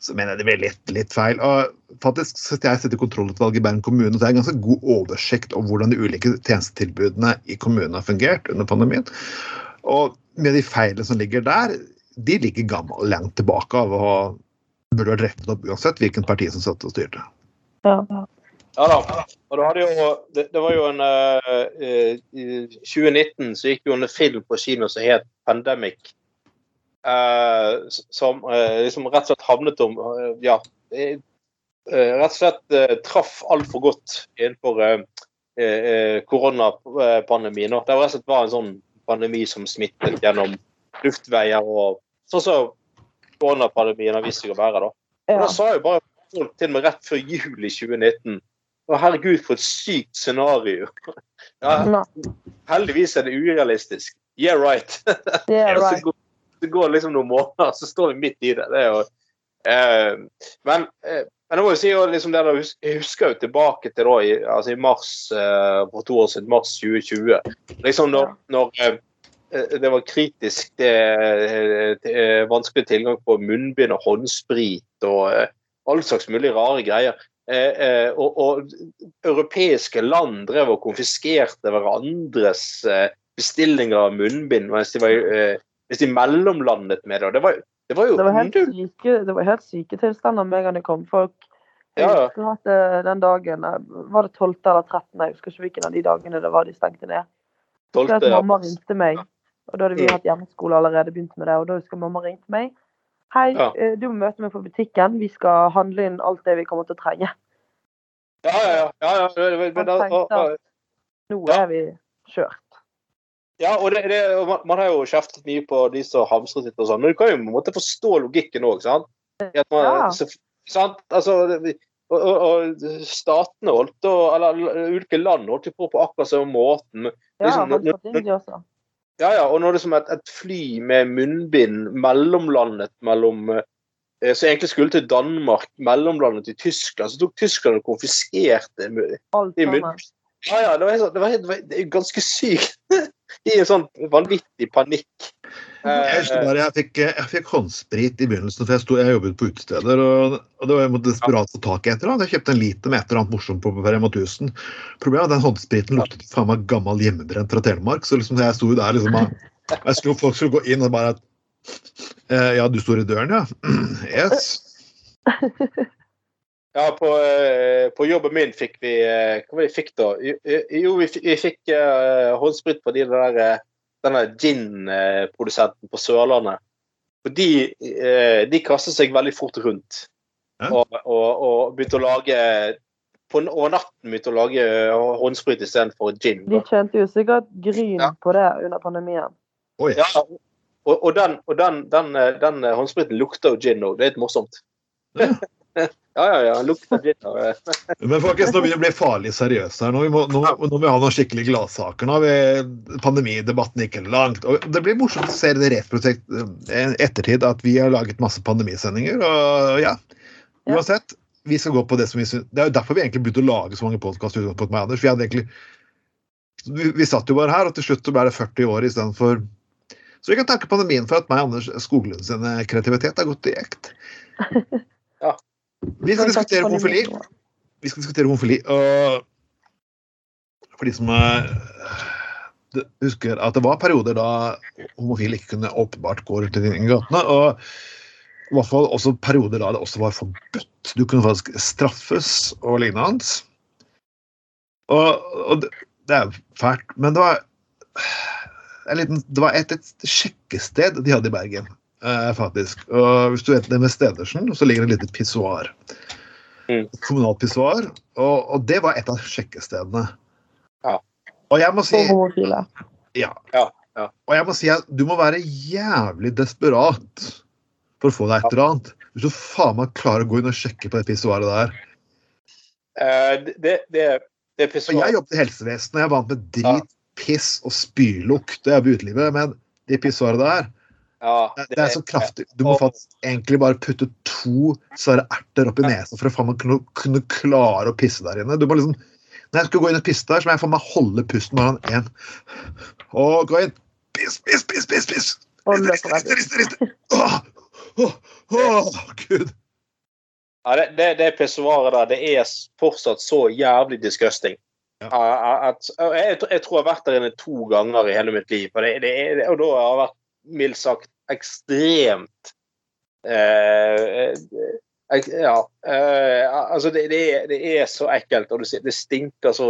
så mener jeg det blir litt, litt feil. Og faktisk sitter jeg sitter i kontrollutvalget i Bergen kommune, og det er en ganske god oversikt over hvordan de ulike tjenestetilbudene i kommunen har fungert under pandemien. Og med de feilene som ligger der, de ligger gammel, langt tilbake av og burde vært rettet opp uansett hvilken parti som satt og styrte. Ja. Ja da. Og det, hadde jo, det, det var jo en eh, I 2019 så gikk jo en film på kino som het 'Pandemic'. Uh, som uh, liksom rett og slett havnet om Ja. rett og slett traff altfor godt innenfor eh, eh, koronapandemien. Det var rett og slett var en sånn pandemi som smittet gjennom luftveier og sånn som koronapandemien har vist seg å være. da. Og da sa jo bare folk til meg rett før jul i 2019 Å, herregud, for et sykt scenario. Ja, heldigvis er det urealistisk. Yeah, right. det right. Så går, så går liksom noen måneder, så står vi midt i det. det jo, eh, men, eh, men jeg må jo si liksom det der, jeg husker jo tilbake til da, i, altså i mars eh, for to år siden, mars 2020. Liksom når, når eh, eh, det var kritisk det, det, vanskelig tilgang på munnbind og håndsprit og all slags mulig rare greier. Og, og europeiske land drev og konfiskerte hverandres bestillinger av munnbind mens de, var, hvis de mellomlandet med det. Det var, det var jo Det var helt syke, det var helt syke tilstander med en gang det kom. Folk jeg Ja, husker at eh, den dagen eh, Var det 12. eller 13.? Jeg husker ikke hvilken av de dagene det var de stengte ned. Jeg husker Stolte, at mamma ringte meg, og da hadde vi Mm. hatt hjemmeskole allerede begynt med det. Og da husker mamma ringte meg. Hei, Ja. eh, du må møte meg på butikken. Vi skal handle inn alt det vi kommer til å trenge. Ja, ja, ja. ja, ja, men- men- men, og- og- at nå er vi kjørt. Ja, og det, det, og man, man har jo kjeftet mye på de som hamstrer sitt og sånn, men du kan jo på en måte forstå logikken òg, sant? Man, Ja. så, sant? Altså, det- og, og, og statene holdt og, eller ulike land holdt på på akkurat samme måten. Ja, Liksom, når- også. Ja, ja, og når det som et, et fly med munnbind mellomlandet mellom eh, Så egentlig skulle til Danmark, mellomlandet til Tyskland, så tok Tyskland og konfiskerte Alt sammen. Ja, ja, det var, helt sånn- det var, helt- det var ganske sykt. I en sånn vanvittig panikk. Jeg husker bare, jeg fikk, jeg fikk håndsprit i begynnelsen, for jeg, sto, jeg jobbet på utesteder. Og, og det var jeg måtte desperat få tak i et eller annet. Jeg kjøpte en liter med et eller annet morsomt på Rema 1000. Problemet er at den håndspriten luktet faen meg gammel hjemmebrent fra Telemark. Så liksom jeg sto jo der liksom og jeg skulle, Folk skulle gå inn og bare eh, Ja, du står i døren, ja? Yes. Ja, på, eh, på jobben min fikk vi eh, Hva var det vi fikk da? Jo, eh, vi, fikk- vi fikk uh, håndsprit på de der, denne gin-produsenten på Sørlandet. For de, de kastet seg veldig fort rundt. Og, og, og begynte å lage på, Over natten begynte å lage håndsprit istedenfor gin. De tjente jo sikkert gryn Ja. på det under pandemien. Oi. Ja, og, og den, og den, den, den håndspriten lukter jo gin òg. Det er litt morsomt. Ja. ja, ja, ja. Lukter dritt av det. Men folkens, nå begynner det å bli farlig seriøst her. Nå, vi må, nå, nå må vi ha noen skikkelig gladsaker. Nå har vi pandemidebatten ikke langt. og Det blir morsomt å se i det retprosjekt ettertid at vi har laget masse pandemisendinger. Og ja, Ja. uansett. Vi skal gå på det som vi syns Det er jo derfor vi egentlig begynte å lage så mange podkaster. Vi hadde egentlig vi, vi satt jo bare her, og til slutt så ble det 40 år istedenfor Så vi kan takke pandemien for at meg og Anders Skoglund sin kreativitet har gått i ekt. Ja. Vi skal diskutere homofili. Vi skal diskutere homofili. Og for de som eh, husker at det var perioder da homofile ikke kunne åpenbart gå rundt i gatene. Og i hvert fall også perioder da det også var forbudt. Du kunne faktisk straffes og lignende. Og, og det, det er fælt. Men det var en liten, det var et, et sjekkested de hadde i Bergen, eh, faktisk. Og hvis du vet det med Stedersen, så ligger det et lite pissoar. Mm. Et kommunalt pissoar. Og, og det var et av sjekkestedene. Ja. Og jeg må si ja. Ja, ja. Og jeg må si at du må være jævlig desperat for å få deg et eller annet. Hvis du faen meg klarer å gå inn og sjekke på det pissoaret der. Uh, det, det, det, det er Og pissoar. jeg jobbet i helsevesenet, jeg er vant med drit, piss og spylukt. Jeg jobber i utelivet, men det pissoaret der, Ja, det, det er så kraftig. Du må faktisk egentlig bare putte to svære erter opp i nesa for å faen meg kunne, kunne klare å pisse der inne. Du må liksom Når jeg skulle gå inn og pisse der, så må jeg faen meg holde pusten bare sånn én. Og gå inn. Piss, piss, piss, piss! piss. Riste, riste, riste, riste. Åh, åh, åh, Gud. Ja, det, det, det pissoaret der, det er fortsatt så jævlig disgusting. Ja. At, jeg, jeg tror jeg har vært der inne to ganger i hele mitt liv, og, det, det, og da har jeg vært mildt sagt ekstremt eh, Ja. Eh, altså, det, det, er, det er så ekkelt, og det, stinker så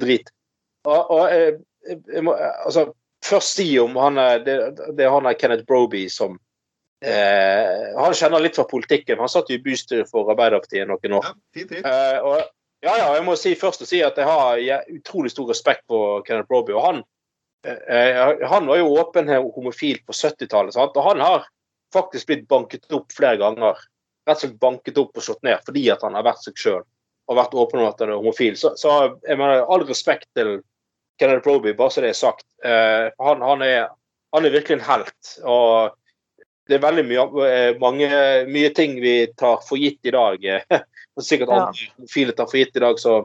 drit. Og, og eh, jeg må, altså, først si om han er, det, det er han er Kenneth Broby som eh, Han kjenner litt fra politikken. Han satt jo i bystyret for Arbeiderpartiet noen år. Ja. Eh, og, ja, ja, jeg må si først å si at jeg har ja, utrolig stor respekt for Kenneth Broby. Og han, han var jo åpen homofil på 70-tallet, og han har faktisk blitt banket opp flere ganger. Rett og slett banket opp og slått ned fordi at han har vært seg sjøl og vært åpen om at han er homofil. Så, så jeg mener, all respekt til Kenneth Proby, bare så det er sagt. Eh, han, han, er, han er virkelig en helt. og det er veldig mye, eh, mange, mye ting vi tar for gitt i dag. eh, og sikkert Ja. andre homofile tar for gitt i dag, så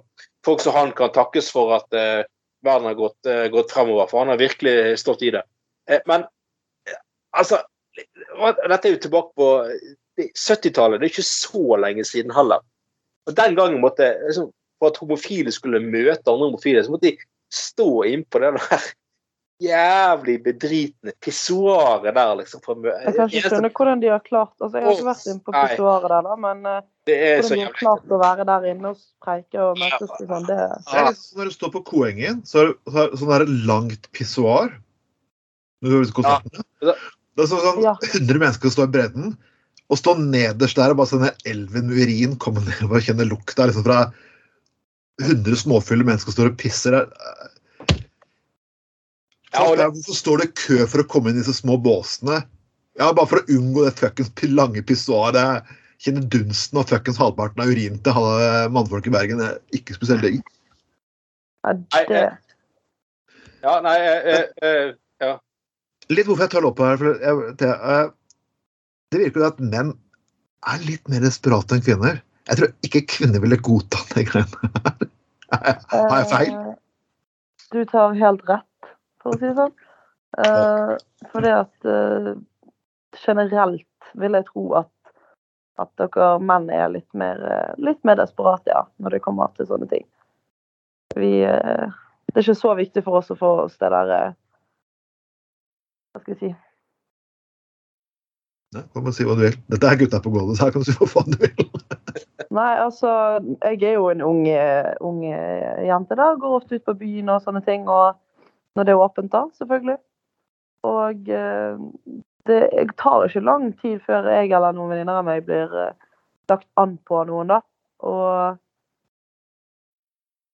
folk som han kan takkes for at eh, verden har gått, eh, gått fremover. For han har virkelig stått i det. Eh, men eh, altså Dette er jo tilbake på eh, 70-tallet. Det er ikke så lenge siden heller. Og Den gangen måtte liksom, For at homofile skulle møte andre homofile, så måtte de stå innpå det der jævlig bedritne pissoaret der, liksom. For Jeg kan ikke skjønne hvordan de har klart altså Jeg har ikke vært inne på pissoaret der, da, men eh, det er hvordan så de har klart å være der inne og preike og møtes ja. sånn, Det ja. Når du står på Koengen, så er det så er det sånn der langt pissoar. Ja. Det er sånn, sånn Ja. 100 mennesker står i bredden, og står nederst der og bare sånn der elven med urin kommer ned og kjenner lukta liksom fra 100 småfulle mennesker står og pisser der. Ja, og det- Hvorfor står det kø for å komme inn i disse små båsene? Ja, Bare for å unngå det fuckings lange pissoaret. Kjenne dunsten og fuckings halvparten av urinen til halve mannfolk i Bergen. Det er ikke spesielt digg. Ja, Nei, det eh, Ja, nei eh, eh, eh, Litt hvorfor jeg tar det opp her. For jeg, det, eh, det virker jo at menn er litt mer desperate enn kvinner. Jeg tror ikke kvinner ville godta de greiene her. Har jeg feil? eh, Du tar helt rett, for å si det sånn. For det at uh, generelt vil jeg tro at, at dere menn er litt mer, eh, litt mer desperate, ja, når det kommer til sånne ting. Vi uh, Det er ikke så viktig for oss å få oss det der eh, Hva skal jeg si Nei, kan man si hva du vil. Dette er gutta på gulvet, så her kan du si hva faen du vil. Nei, altså, jeg er jo en ung, eh, ung eh, jente, da. Går ofte ut på byen og sånne ting. Og når det er åpent, da, selvfølgelig. Og eh, det tar ikke lang tid før jeg eller noen venninner av meg blir eh, lagt an på noen, da. Og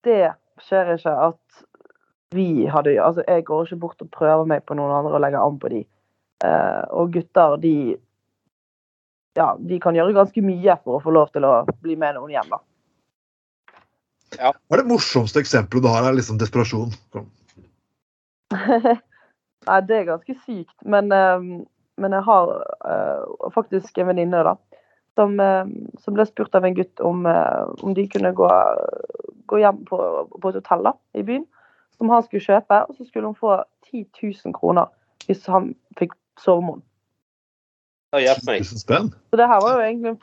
det skjer ikke at vi hadde Altså, jeg går ikke bort og prøver meg på noen andre og legger an på de. Eh, og gutter, de ja, de kan gjøre ganske mye for å få lov til å bli med noen hjem, da. Hva er det morsomste eksempelet du har av liksom desperasjon? Kom. Nei, det er ganske sykt. Men, eh, men jeg har eh, faktisk en venninne, da. Som, eh, som ble spurt av en gutt om, eh, om de kunne gå, gå hjem på, på et hotell da, i byen. Som han skulle kjøpe. Og så skulle hun få 10 000 kroner hvis han fikk sovemål. med henne. Ja, hjelp meg. 1000 spenn? Så det her var jo egentlig en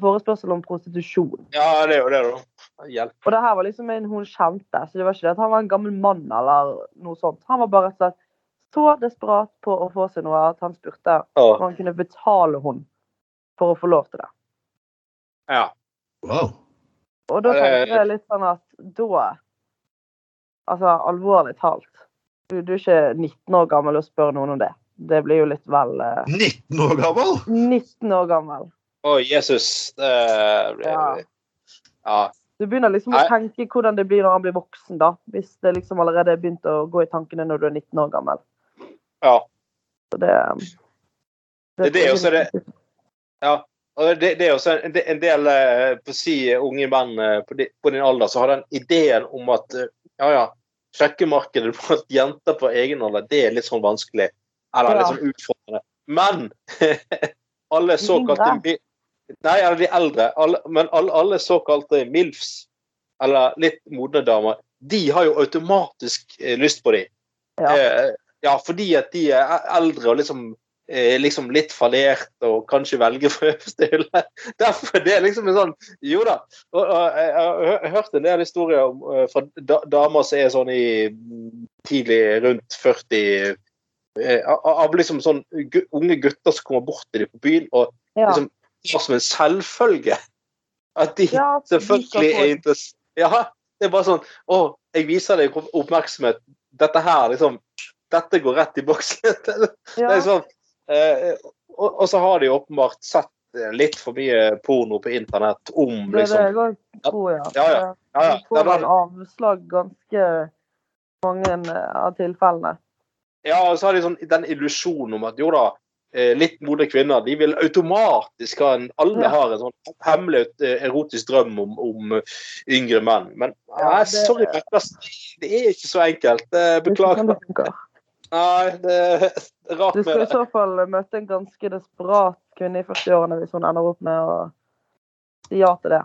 forespørsel om prostitusjon. Ja, det er jo det, da. Hjelp. Og det her var liksom en hun kjente, så det var ikke det at han var en gammel mann eller noe sånt. Han var bare rett og slett så desperat på å få seg noe at han spurte om han kunne betale henne for å få lov til det. ja. Wow. Og da tenkte jeg litt sånn at da Altså alvorlig talt. Du, du er ikke 19 år gammel og spør noen om det. Det blir jo litt vel uh... 19 år gammel! 19 år gammel. Å, Jesus. Det blir Ja. Ja. Du begynner liksom å tenke hvordan det blir når han blir voksen, da. Hvis det liksom allerede er begynt å gå i tankene når du er 19 år gammel. ja. Så det Det er det, er så det Ja. Og det, det er også en, en del eh, på si unge menn eh, på, di, på din alder som har den ideen om at eh, ja, ja, sjekkemarkedet at jenter på egen alder, det er litt sånn vanskelig. Eller Ja. litt sånn utfordrende. Men alle såkalte Nei, eller de eldre. Alle, men alle, alle såkalte MILFs, eller litt modne damer, de har jo automatisk eh, lyst på de. Ja. Eh, ja, fordi at de er eldre og liksom, eh, liksom litt fallert og kanskje velger for øverste hylle. Derfor det er liksom en sånn Jo da. Og, og, jeg har hørt en del historier om, eh, fra da, damer som er sånn i mm, tidlig rundt 40 eh, av, liksom sånn unge gutter som kommer bort til dem på byen og liksom tar som en selvfølge at de Ja, selvfølgelig er interessert Ja, det er bare sånn Å, jeg viser deg oppmerksomhet. Dette her, liksom Dette går rett i boksen. Ja. er sånn eh, og, og så har de åpenbart sett litt for mye porno på internett om Det er det liksom jeg tror, ja. Ja, ja. Ja, ja. De får vel avslag ganske mange av tilfellene. Ja, og så har de sånn, den illusjonen om at jo da, litt modne kvinner de vil automatisk ha en Alle Ja. har en sånn hemmelig eh, erotisk drøm om, om eh, yngre menn. Men Ja, nei, det- sorry, det er ikke så enkelt. Eh, Det er sånn Beklager. det. Nei, det er rart Du skal i så fall møte en ganske desperat kvinne i 40-årene hvis hun ender opp med å si ja til det.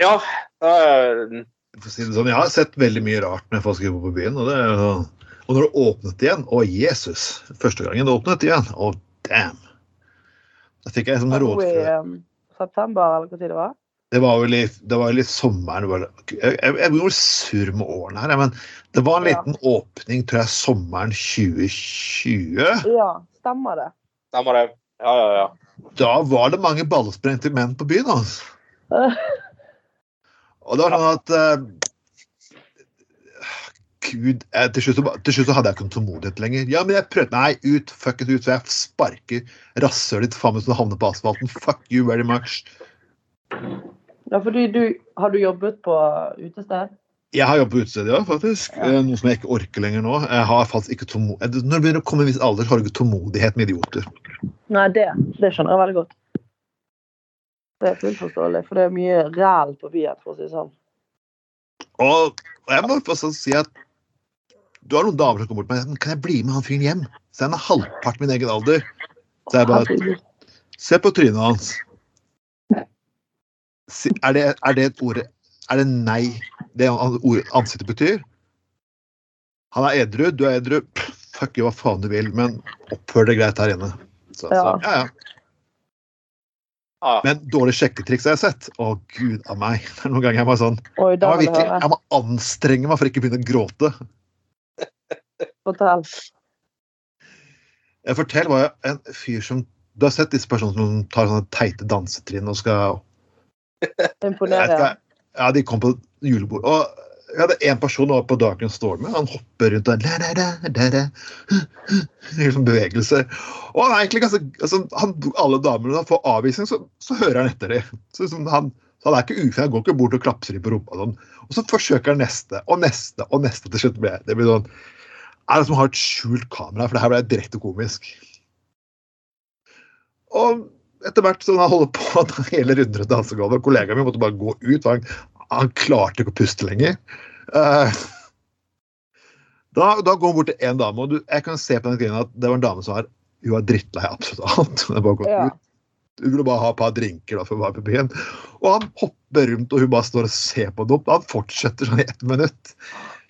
Ja. Øh, det sånn, jeg har sett veldig mye rart når jeg får skrive på byen. Og, det er, sånn- og når det åpnet igjen Å, Jesus! Første gangen det åpnet igjen. Å, damn! Da fikk jeg sånn Nå i eh, september, eller hva tid det var? Det var jo litt, det var jo litt sommeren. Jeg, jeg, jeg blir sur med årene her, men det var en Ja. liten åpning, tror jeg, sommeren 2020. Ja, stemmer det. Stemmer det. Ja, ja, ja. Da var det mange ballsprengte menn på byen. altså. Og det var sånn at eh, Gud, eh, til, slutt, til slutt så hadde jeg ikke noen tålmodighet lenger. Ja, men jeg prøvde Nei, ut, fuck it ut, så jeg sparker rasshølet ditt faen meg så du havner på asfalten. Fuck you very much. Ja, fordi du Har du jobbet på utested? Jeg har jobbet på utested, ja, faktisk. Ja. Eh, Noe som jeg ikke orker lenger nå. Jeg har faktisk ikke tålmodighet Når du begynner å komme i en viss alder, har du ikke tålmodighet med idioter. Nei, det, det skjønner jeg veldig godt. Det er fullt forståelig, for det er mye ræl på byen, for å si det sånn. Og jeg må også si at du har noen damer som kommer bort til meg men kan jeg bli med han fyren hjem. Så er han halvparten min egen alder. Så jeg bare Se på trynet hans. Er det, er det et ord Er det nei det ordet ansiktet betyr? Han er edru, du er edru. Fuck you, hva faen du vil, men oppfør deg greit her inne. Så, så, Ja. ja, ja. Ah, Men dårlig sjekketriks har jeg sett. Å, gud av meg. Det er noen ganger jeg bare sånn Oi, jeg må, virkelig, jeg må anstrenge meg for ikke å begynne å gråte. Fortell. Jeg forteller hva en fyr som Du har sett disse personene som tar sånne teite dansetrinn og skal ikke, Ja, de kom på julebord. Og jeg hadde en person over på Darken Storm. Han hopper rundt og la, la, la, sånn bevegelser. Og han er egentlig ganske altså, han, Alle damene han får avvisning, så, så hører han etter dem. Så, liksom, han, så han er ikke ufin. Han går ikke bort og klapser dem på rumpa. Sånn. Og så forsøker han neste og neste og neste. Til slutt det, det blir sånn Er det som å ha et skjult kamera? For det her ble direkte komisk. Og etter hvert som han holder på at hele runden dansegulvet, kollegaen min måtte bare gå ut. for Han, han klarte ikke å puste lenger. Uh, da, da går han bort til en dame, og du, jeg kan se på den kvinnen at det var en dame som var, hun var drittlei absolutt alt. Hun, bare gått Ja. ut. hun ville bare ha et par drinker da, for å være på byen. Og han hopper rundt, og hun bare står og ser på det. Han fortsetter sånn i ett minutt.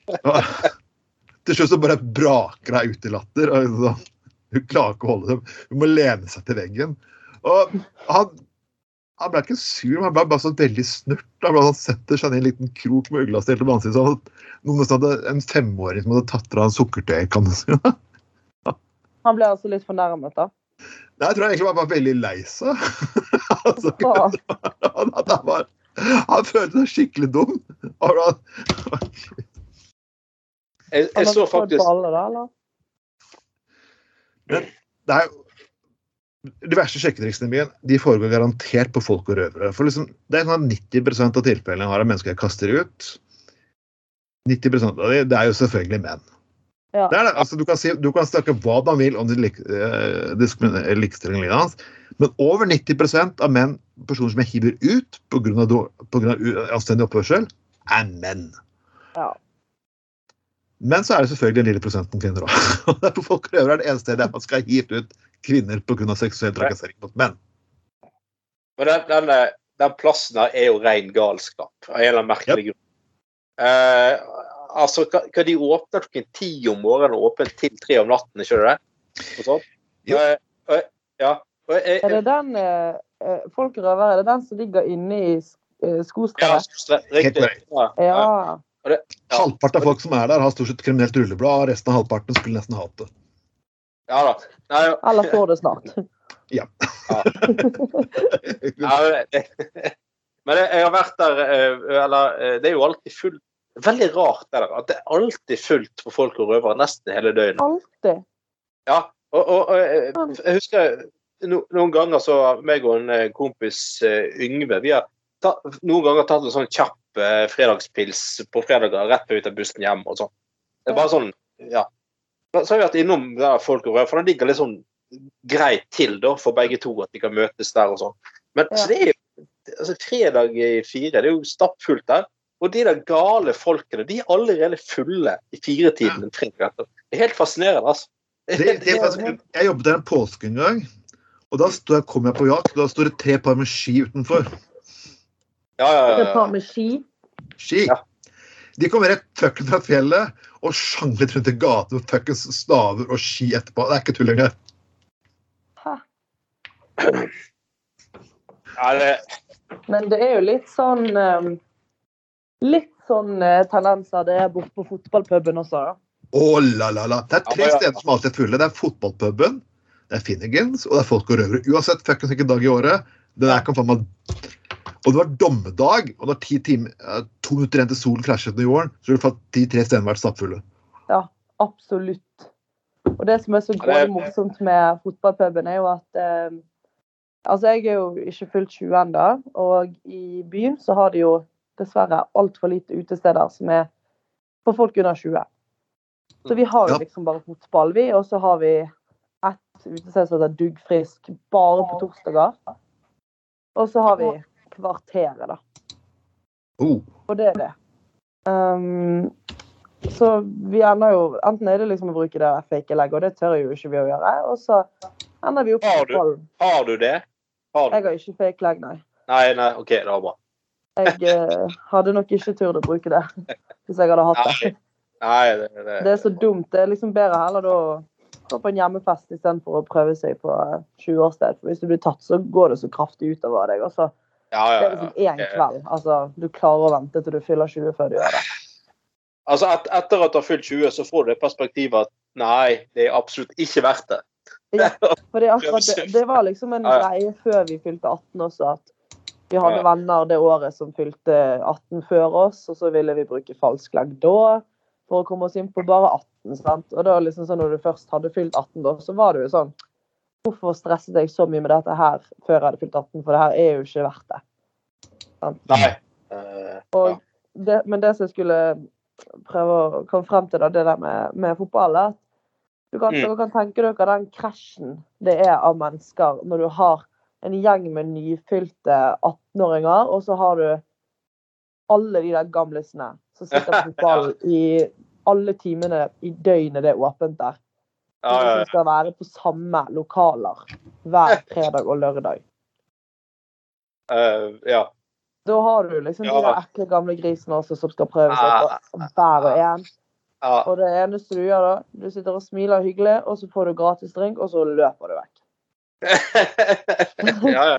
Og, til slutt så bare braker hun ut i latter. og sånn, Hun klarer ikke å holde dem. Hun må lene seg til veggen. Og han, han ble ikke sur, men han ble bare sånn veldig snurt. Han ble han setter seg ned i en liten krok med ugla stilt på ansiktet. Sånn, noen hadde en femåring som hadde tatt fra en sukkertøy. si. Han ble altså litt fornærmet, da. Nei, jeg tror han egentlig var bare veldig lei seg. altså, han, han, han følte seg skikkelig dum. Han, jeg, jeg så på faktisk alle, eller? det er jo de verste sjekketriksene mine de foregår garantert på folk og røvere. For liksom, det er sånn at 90% av tilfellene jeg har av mennesker jeg kaster ut 90% av de, det er jo selvfølgelig menn. Ja. Det er det. Altså, du, kan si, du kan snakke hva man vil om lik, eh, diskrimin- eller likestilling i livet hans, men over 90% av menn, personer som jeg hiver ut pga. anstendig oppførsel, er menn. Ja. Men så er det selvfølgelig den lille prosenten kvinner òg. derfor folk prøver er det eneste stedet man skal hive ut kvinner pga. seksuell trakassering mot menn. Men den, den, eh, den plassen her er jo ren galskap, av en eller annen merkelig grunn. Eh, altså, hva, hva de åpner klokken ti om morgenen og åpner til tre om natten, ikke det? Og sånn? Jo. Eh, ja. Er det den eh, eh, Folk røver, er det den som ligger inne i eh, ja, riktig. ja. Ja. Ja. Halvparten av folk som er der, har stort sett kriminelt rulleblad, og resten av halvparten skulle nesten hate det. ja da. Nei, ja. Eller får det snart. Ja, men det- men jeg jeg har vært der eh, Eller eh, det er jo alltid fullt Veldig rart det der, at det er alltid fullt på folk og røvere nesten hele døgnet. Alltid. Ja, og, og, og jeg jeg husker no, noen ganger så meg og en eh, kompis eh, Yngve vi har ta, noen ganger tatt en sånn kjapp eh, fredagspils på fredager rett på ut av bussen hjem og sånn. Det er bare sånn, ja. Så har vi vært innom der folk og røvere, for det ligger litt sånn greit til da for begge to at de kan møtes der og sånn. Men Ja. så det er jo altså, fredag i fire, det er jo stappfullt der. Og de der gale folkene, de er allerede fulle i firetiden en fredag. Det er helt fascinerende, altså. Det, det er faktisk, jeg jobbet der en påske en gang, og da stod kom jeg på jakt. Og Da sto det tre par med ski utenfor. Ja, ja, ja, Et par med ski. Ski. Ja. De kom rett tøkken fra fjellet og sjanglet rundt i gaten med tøkkens staver og ski etterpå. Det er ikke tull engang. Det, Men det er jo litt sånn eh, Litt sånn eh, tendenser det er borte på fotballpuben også, da. Å la la la. Det er tre Ja, ja. steder som alltid er fulle. Det er fotballpuben, det er Finnegans, og det er folk og røvere. Uansett fuckings hvilken dag i året. Det der kan faen meg Og det var dommedag, og når ti timer, to minutter igjen til solen krasjet ned i jorden, så ville fått de tre stedene vært stappfulle. Ja, Absolutt. Og det som er så gøy morsomt med fotballpuben, er jo at eh, Altså, jeg er jo ikke fullt 20 ennå, og i byen så har de jo dessverre altfor lite utesteder som er for folk under 20. Så vi har jo Ja. liksom bare fotball, vi, og så har vi ett utested som heter Duggfrisk, bare på torsdager. Og så har vi Kvarteret, da. Oh. Og det er det. Um, så vi ender jo Enten er det liksom å bruke det der fake-legget, og det tør jo ikke vi å gjøre. Og så ender vi opp Har på du? har du det? Har du? Jeg har ikke fake-legg, nei. Nei, nei, OK, det var bra. Jeg eh, hadde nok ikke turt å bruke det hvis jeg hadde hatt det. Nei, Nei, det, det, Det er så dumt. Det er liksom bedre heller da å gå på en hjemmefest istedenfor å prøve seg på eh, 20-årssted. For hvis du blir tatt, så går det så kraftig utover deg. Altså, ja, det ja, er liksom ja. én kveld. Altså, du klarer å vente til du fyller 20 før du gjør det. Altså, et, etter at du har fylt 20, så får du det perspektivet at nei, det er absolutt ikke verdt det. Ja, for det, akkurat det, det var liksom en Ja, ja. greie før vi fylte 18 også, at vi hadde Ja. venner det året som fylte 18 før oss, og så ville vi bruke falsk legg da for å komme oss inn på bare 18. sant? Og da liksom sånn når du først hadde fylt 18 da, så var det jo sånn Hvorfor stresset jeg så mye med dette her før jeg hadde fylt 18, for det her er jo ikke verdt det. Nei. Eh, Og ja. det, men det som jeg skulle prøve å komme frem til, da, det der med, med fotball, er at du kan, Mm. dere kan tenke dere den krasjen det er av mennesker når du har en gjeng med nyfylte 18-åringer, og så har du alle de der gamlisene som sitter på fotball i alle timene i døgnet det er åpent der. Ja, Som skal være på samme lokaler hver fredag og lørdag. Eh, ja. Da har du liksom de der ekle gamle grisene også som skal prøve seg på hver og en. ja. Og det eneste du gjør da, du sitter og smiler hyggelig, og så får du gratis drink, og så løper du vekk. ja, ja.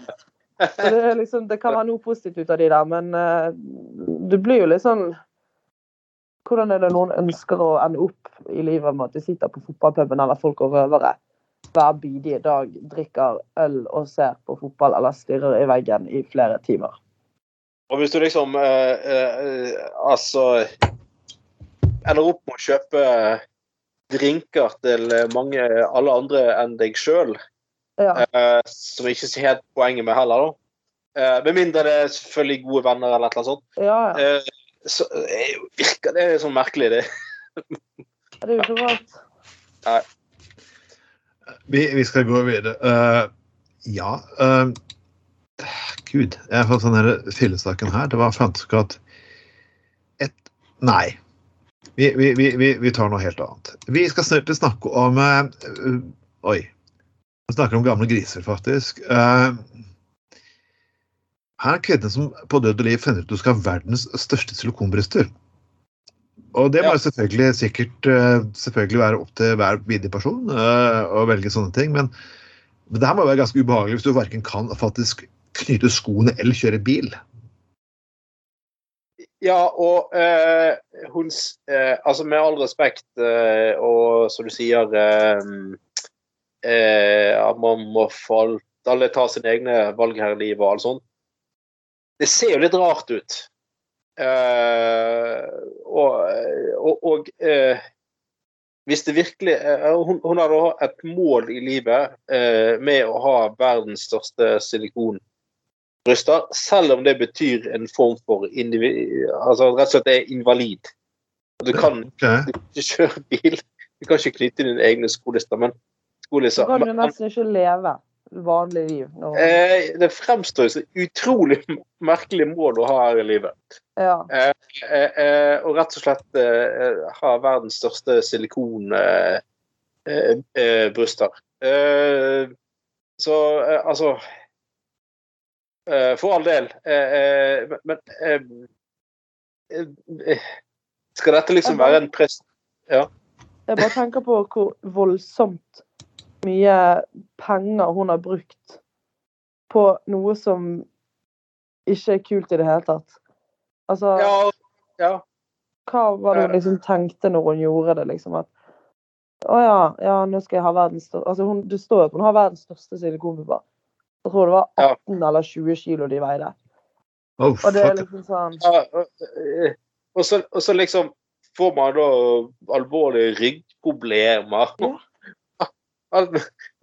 Så det, liksom, det kan være noe positivt ut av de der, men uh, du blir jo litt sånn Hvordan er det noen ønsker å ende opp i livet med at de sitter på fotballpuben eller folk og røvere hver bidige dag, drikker øl og ser på fotball eller stirrer i veggen i flere timer? Og hvis du liksom eh, eh, Altså ender opp med å kjøpe drinker til mange alle andre enn deg sjøl, Ja, eh, som ikke ser helt poenget med heller, da. Eh, med mindre det er selvfølgelig gode venner eller annet sånt. ja. ja. Så eh, virker det sånn merkelig, det. Det er jo ikke rart. Vi, vi skal gå videre. Uh, ja uh, Gud, jeg har fått sånn her fillesaken her. Det var faktisk at et Nei. Vi, vi, vi, vi, vi tar noe helt annet. Vi skal snart snakke om uh, Oi. Vi snakker om gamle griser, faktisk. Eh, her er kvinnen som på død og liv finner ut at du skal ha verdens største silikonbryster. Og det må Ja. selvfølgelig sikkert eh, selvfølgelig være opp til hver videre person eh, å velge sånne ting, men, men det her må være ganske ubehagelig hvis du verken kan faktisk knyte skoene eller kjøre bil. Ja, og eh, hun eh, Altså, med all respekt, eh, og som du sier eh, At man må for alle ta sine egne valg her i livet og alt sånt. Det ser jo litt rart ut. Uh, og og, eh, hvis det virkelig uh, hun, hun har da et mål i livet eh, med å ha verdens største silikonbryster, selv om det betyr en form for altså rett og slett er invalid. Du kan Ok. ikke kjøre bil, du kan ikke knytte dine egne skolister, men skolister du kan nesten ikke leve vanlig liv. Når, Eh, det fremstår som utrolig merkelig mål å ha her i livet. ja. Eh, eh, og rett og slett eh, ha verdens største silikonbryster. Eh, eh, bryster. eh, så eh, altså eh, For all del. Eh, eh, men eh, eh, Skal dette liksom være en prest... Jeg bare tenker på hvor voldsomt mye penger hun har brukt på noe som ikke er kult i det hele tatt. Altså, Ja, ja. hva var det hun liksom tenkte når hun gjorde det, liksom? At å ja, ja, nå skal jeg ha verdens største Altså, hun, det står jo at hun har verdens største silikonpupper. Jeg tror det var Ja. 18 eller 20 kilo de veide. Oh, Og det er liksom sånn Ja, og- og så, og så liksom får man da alvorlige ryggproblemer. Ja. Al-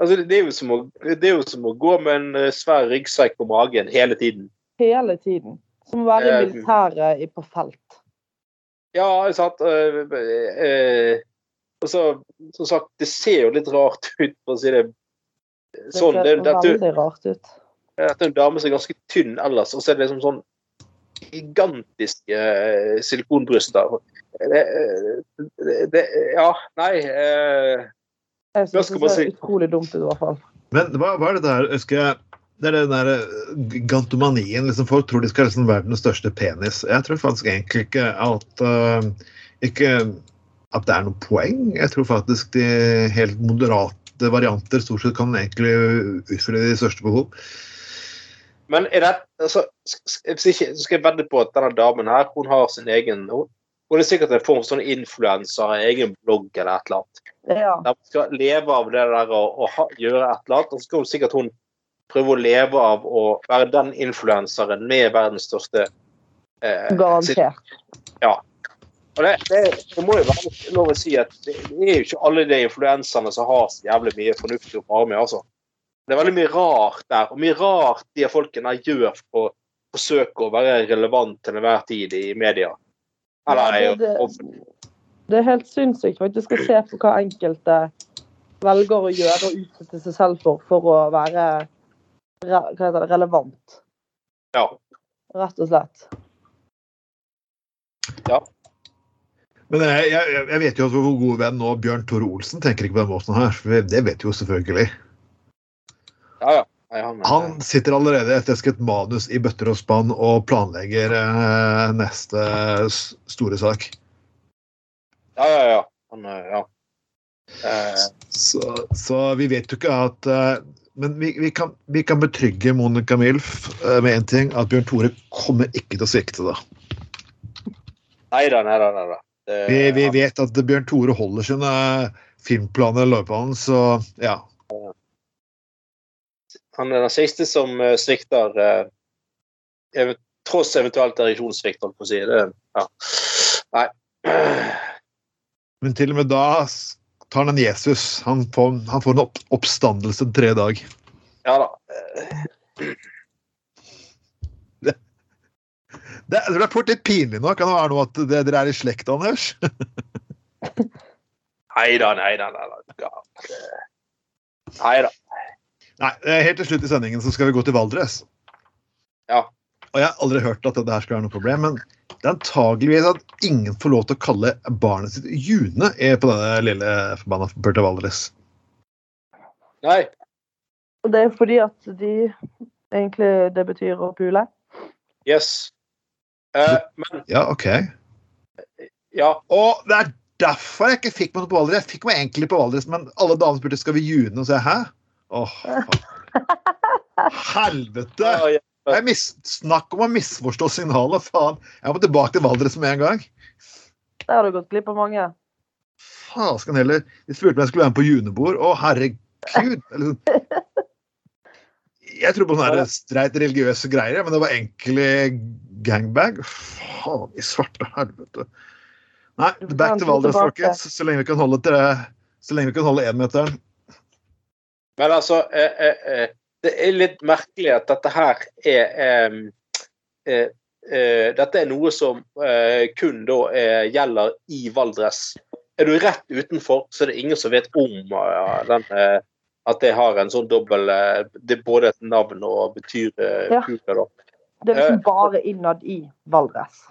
Altså, det, er å, det er jo som å gå med en eh, svær ryggsekk på magen hele tiden. hele tiden. Som å være i militæret på felt. Ja, sant. Eh, eh, og så, som sagt, det ser jo litt rart ut, for å si det Det sånn. Det, ser dette, veldig rart ut. dette er en dame som er ganske tynn ellers, og så er det liksom sånn gigantiske silikonbryster. Det, det, det, ja, nei Jeg synes det er ser si? utrolig dumt ut, i hvert fall. Men hva, hva er det der Husker jeg det er den der gantomanien. liksom Folk tror de skal ha liksom verdens største penis. Jeg tror faktisk egentlig ikke at uh, Ikke at det er noe poeng. Jeg tror faktisk de helt moderate varianter stort sett kan egentlig utfylle de største behov. Men er det, altså, skal jeg vedde på at denne damen her, hun har sin egen Hun, det er sikkert en form for sånn influenser, egen blogg eller et eller annet. Ja. Der hun skal leve av det der og, og ha, gjøre et eller annet. Og så skal hun sikkert hun prøve å leve av å være den influenseren med verdens største eh, Garantert. Og det, det, det må jo være lov å si at det, det er jo ikke alle de influenserne som har så jævlig mye fornuftig å fare med, altså. Det er veldig mye rart der, og mye rart de folkene gjør for å forsøke å være relevant til enhver tid i media. Ja, det- offentlig. Det er helt sinnssykt faktisk å se på hva enkelte velger å gjøre og utsette seg selv for for å være re hva heter det, relevant, Ja. rett og slett. Men jeg, jeg, jeg vet jo at vår gode venn nå, Bjørn Tore Olsen, tenker ikke på den måten her. for Det vet jo selvfølgelig. ja, ja. Nei, han, sitter allerede etter et manus i bøtter og spann og planlegger eh, neste store sak. Ja, ja, ja. Han, eh, ja. Eh, Så, så vi vet jo ikke at eh, Men vi, vi, kan, vi kan betrygge Monica Milf eh, med én ting, at Bjørn Tore kommer ikke til å svikte da. nei da, nei da. Nei da. Det- Vi, vi vet at Bjørn Tore holder sine filmplaner i løypebanen, så ja. Han er den siste som eh, svikter eh, ev- Tross eventuelt ereksjonssvikt, holdt på å si. Det, ja. Nei. Men til og med da tar han en Jesus. Han får, han får en opp, oppstandelse tre dag. Ja da. Eh, Det, det ble fort litt pinlig nå. Kan det være noe at det, dere er i slekt, Anders? Nei da, nei da. Nei da. Det- Nei eh, Helt til slutt i sendingen så skal vi gå til Valdres. Ja. Og Jeg har aldri hørt at dette her skal være noe problem, men det er antageligvis at ingen får lov til å kalle barnet sitt June er på denne lille forbanna Børte Valdres. Nei. Og det er fordi at de egentlig det betyr å pule. Yes. Eh, men Ja, OK. ja. Og det er derfor jeg ikke fikk meg noe på Valdres. Jeg fikk meg egentlig på Valdres, men alle damene spurte skal vi June, og så jeg hæ? Åh. Helvete! mis snakk om å misforstå signalet, faen. Jeg må tilbake til Valdres med en gang. Der har du gått glipp av mange. Fasken heller. De spurte om jeg skulle være med på junebord. Å, herregud! Sånn. Jeg tror på sånne streit religiøse greier, men det var egentlig gangbag. Faen i svarte helvete. Nei, back to Valdres, folkens. Så lenge vi kan holde til så lenge vi kan holde énmeteren. Men altså eh, eh, eh, Det er litt merkelig at dette her er eh, eh, eh, Dette er noe som eh, kun da eh, gjelder i Valdres. Er du rett utenfor, så er det ingen som vet om den, eh, at det har en sånn dobbel Det er både et navn og betyr eh, Ja. Kule, da. Det er liksom bare innad i Valdres.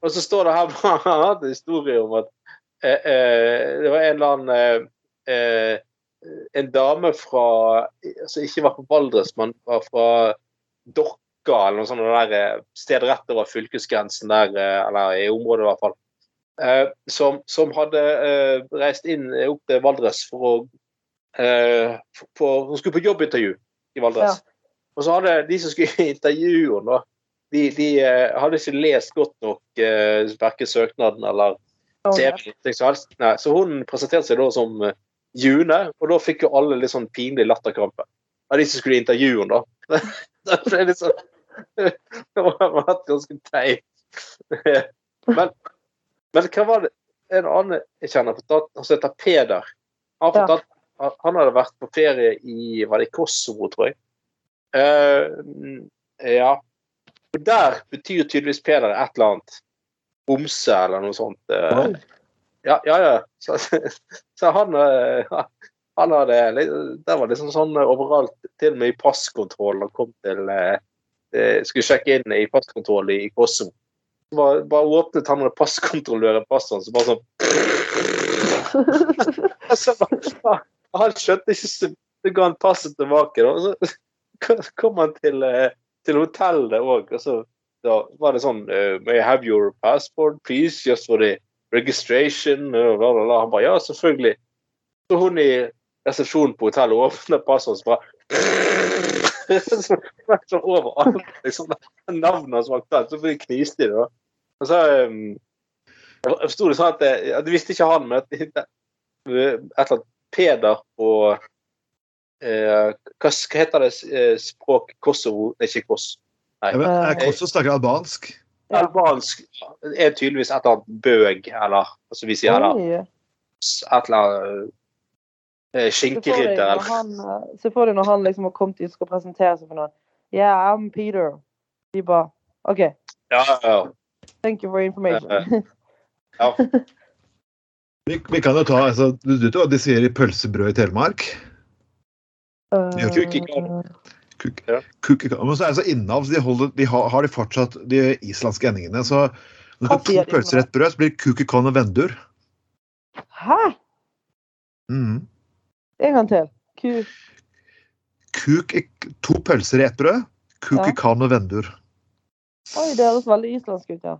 Og så står det her blant en historie om at eh, eh, det var en eller annen eh, eh, En dame fra altså Ikke var fra Valdres, men var fra Dokka eller noe sånt der eh, sted rett over fylkesgrensen der, eh, eller i området i hvert fall. Eh, som, som hadde reist inn opp til Valdres for å for, Hun skulle på jobbintervju i Valdres. Og så hadde de som skulle intervjue henne, de, de hadde ikke lest godt nok verken søknaden eller som helst. Så hun presenterte seg da som June, og da fikk jo alle litt sånn pinlig latterkrampe. Av de som skulle intervjue henne, da. Det ble litt sånn Det var vært ganske teit. Men, men hva var det En annen jeg kjenner, han som heter Peder. Han, Ja. fortalte, han- han hadde vært på ferie i var det i Kosovo, tror jeg. Uh, ja. Og der betyr tydeligvis Peder et eller annet. Bomse eller noe sånt. eh. Ja, ja. ja. Så, så han, eh, han hadde Det var liksom sånn overalt, til og med i passkontrollen. Han kom til eh, eh, Skulle sjekke inn i passkontrollen i Kosovo. Bare, bare åpnet han med passkontrolløren passet, så bare sånn så bare- Han skjønte ikke så ga han passet tilbake. Og Så kom han til, til hotellet òg, og så da var det sånn May I have your passport, please? Just for the registration og bla, bla, bla. Han bare ja, selvfølgelig. Så hun i resepsjonen på hotellet åpner passet og så bare sånn så overalt. Liksom, navnet hans var aktuelt, så kniste de. Og så um, Jeg forsto det sånn at det, ja, visste ikke han, men at det, et eller annet Peder og eh, hva, hva heter det eh, språk Kosovo ikke Kos. Nei. Ja, men, er Kosovo snakker albansk. Albansk er tydeligvis et eller annet bøg, eller altså vi sier et eller annet eh, skinkeridder se for deg når han liksom har kommet dit og skal presentere seg for noen. Yeah, I'm Peter. De bare OK, Ja, ja, thank you for information. ja. Vi, vi kan jo ta, altså, Du vet hva de sier i pølsebrød i Telemark? Uh. Kuk, Ja. kuk, men så er det så innavls, de, holder, de har, har de fortsatt de islandske endingene. Så når du får to pølser i ett brød, så blir det kukikon og vendur. Hæ? Mm. En gang til. Kuk... Kuk, to pølser i ett brød, kukikan og vendur. Oi, det høres veldig islandsk ut, ja.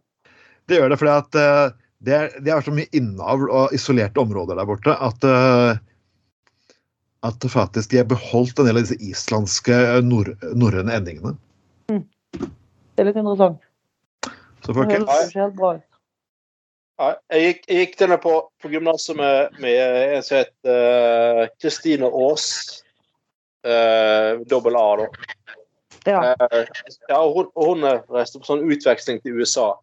Det gjør det fordi at uh, det er, det er så mye innavl og isolerte områder der borte at eh, at faktisk de har beholdt en del av disse islandske norrøne nord, endingene. Mm. Det er litt interessant. Så folkens, jeg gikk, jeg gikk denne på, på gymnaset med, med en som het Kristine Kristine Aas. Uh, dobbel A, da. Ja. Uh, ja, og hun, og hun eh, reiste på sånn utveksling til USA.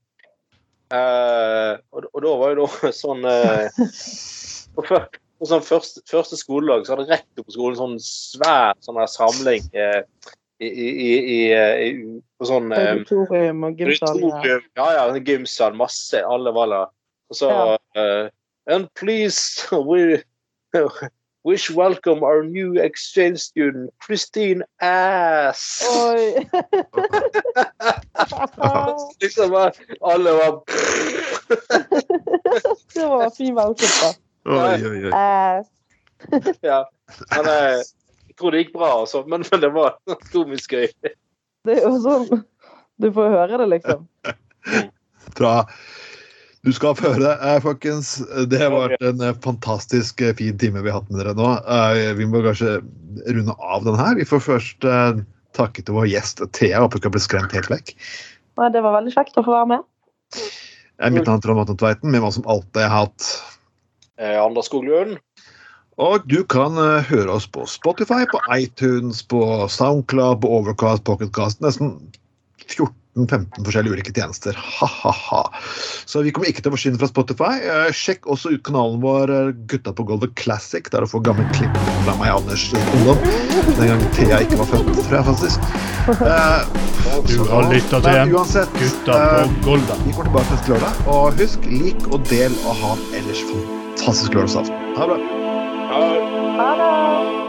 Uh, og, og da var jo da sånn eh, på, sånn første, første skoledag så hadde rektor på skolen sånn svær sånn her samling eh, i, i, i, i, på sånn eh, Auditorium og gymsal. Ja. Ja, ja, gymsal, masse. Alle var der. Og så Ja. uh, And please, we wish welcome our new exchange student, Christine Ass. Oi! liksom alle var det var fin velkomst, da. Oi, oi, oi. Ja. Men eh, jeg tror det gikk bra, altså. Men, men det var komisk gøy. Det er jo sånn Du får høre det, liksom. Bra. du skal få høre det, eh, folkens. Det har vært en eh, fantastisk eh, fin time vi har hatt med dere nå. Eh, Vi må kanskje runde av den her. Vi får først eh, takke til vår gjest Thea. Håper ikke hun bli skremt helt vekk. Det var veldig kjekt å få være med. Jeg er mitt navn Trond Matten Tveiten, med meg som alltid har hatt. Eh, Anders Skoglund. Og du kan eh, høre oss på Spotify, på iTunes, på Soundcloud, på Overcast, Pocketcast. Nesten 14-15 forskjellige ulike tjenester. Ha-ha-ha. Så vi kommer ikke til å forsvinne fra Spotify. Eh, sjekk også ut kanalen vår Gutta på gulvet Classic, der du får gamle klipp fra meg og Anders ungdom. Den gang Thea ikke var født, tror jeg faktisk. Eh, Du har lyttet til en Gutta på gulvet. vi går tilbake neste lørdag. Og husk, lik og del og ha en ellers fantastisk lørdagsaften. Ha det bra. Ha det!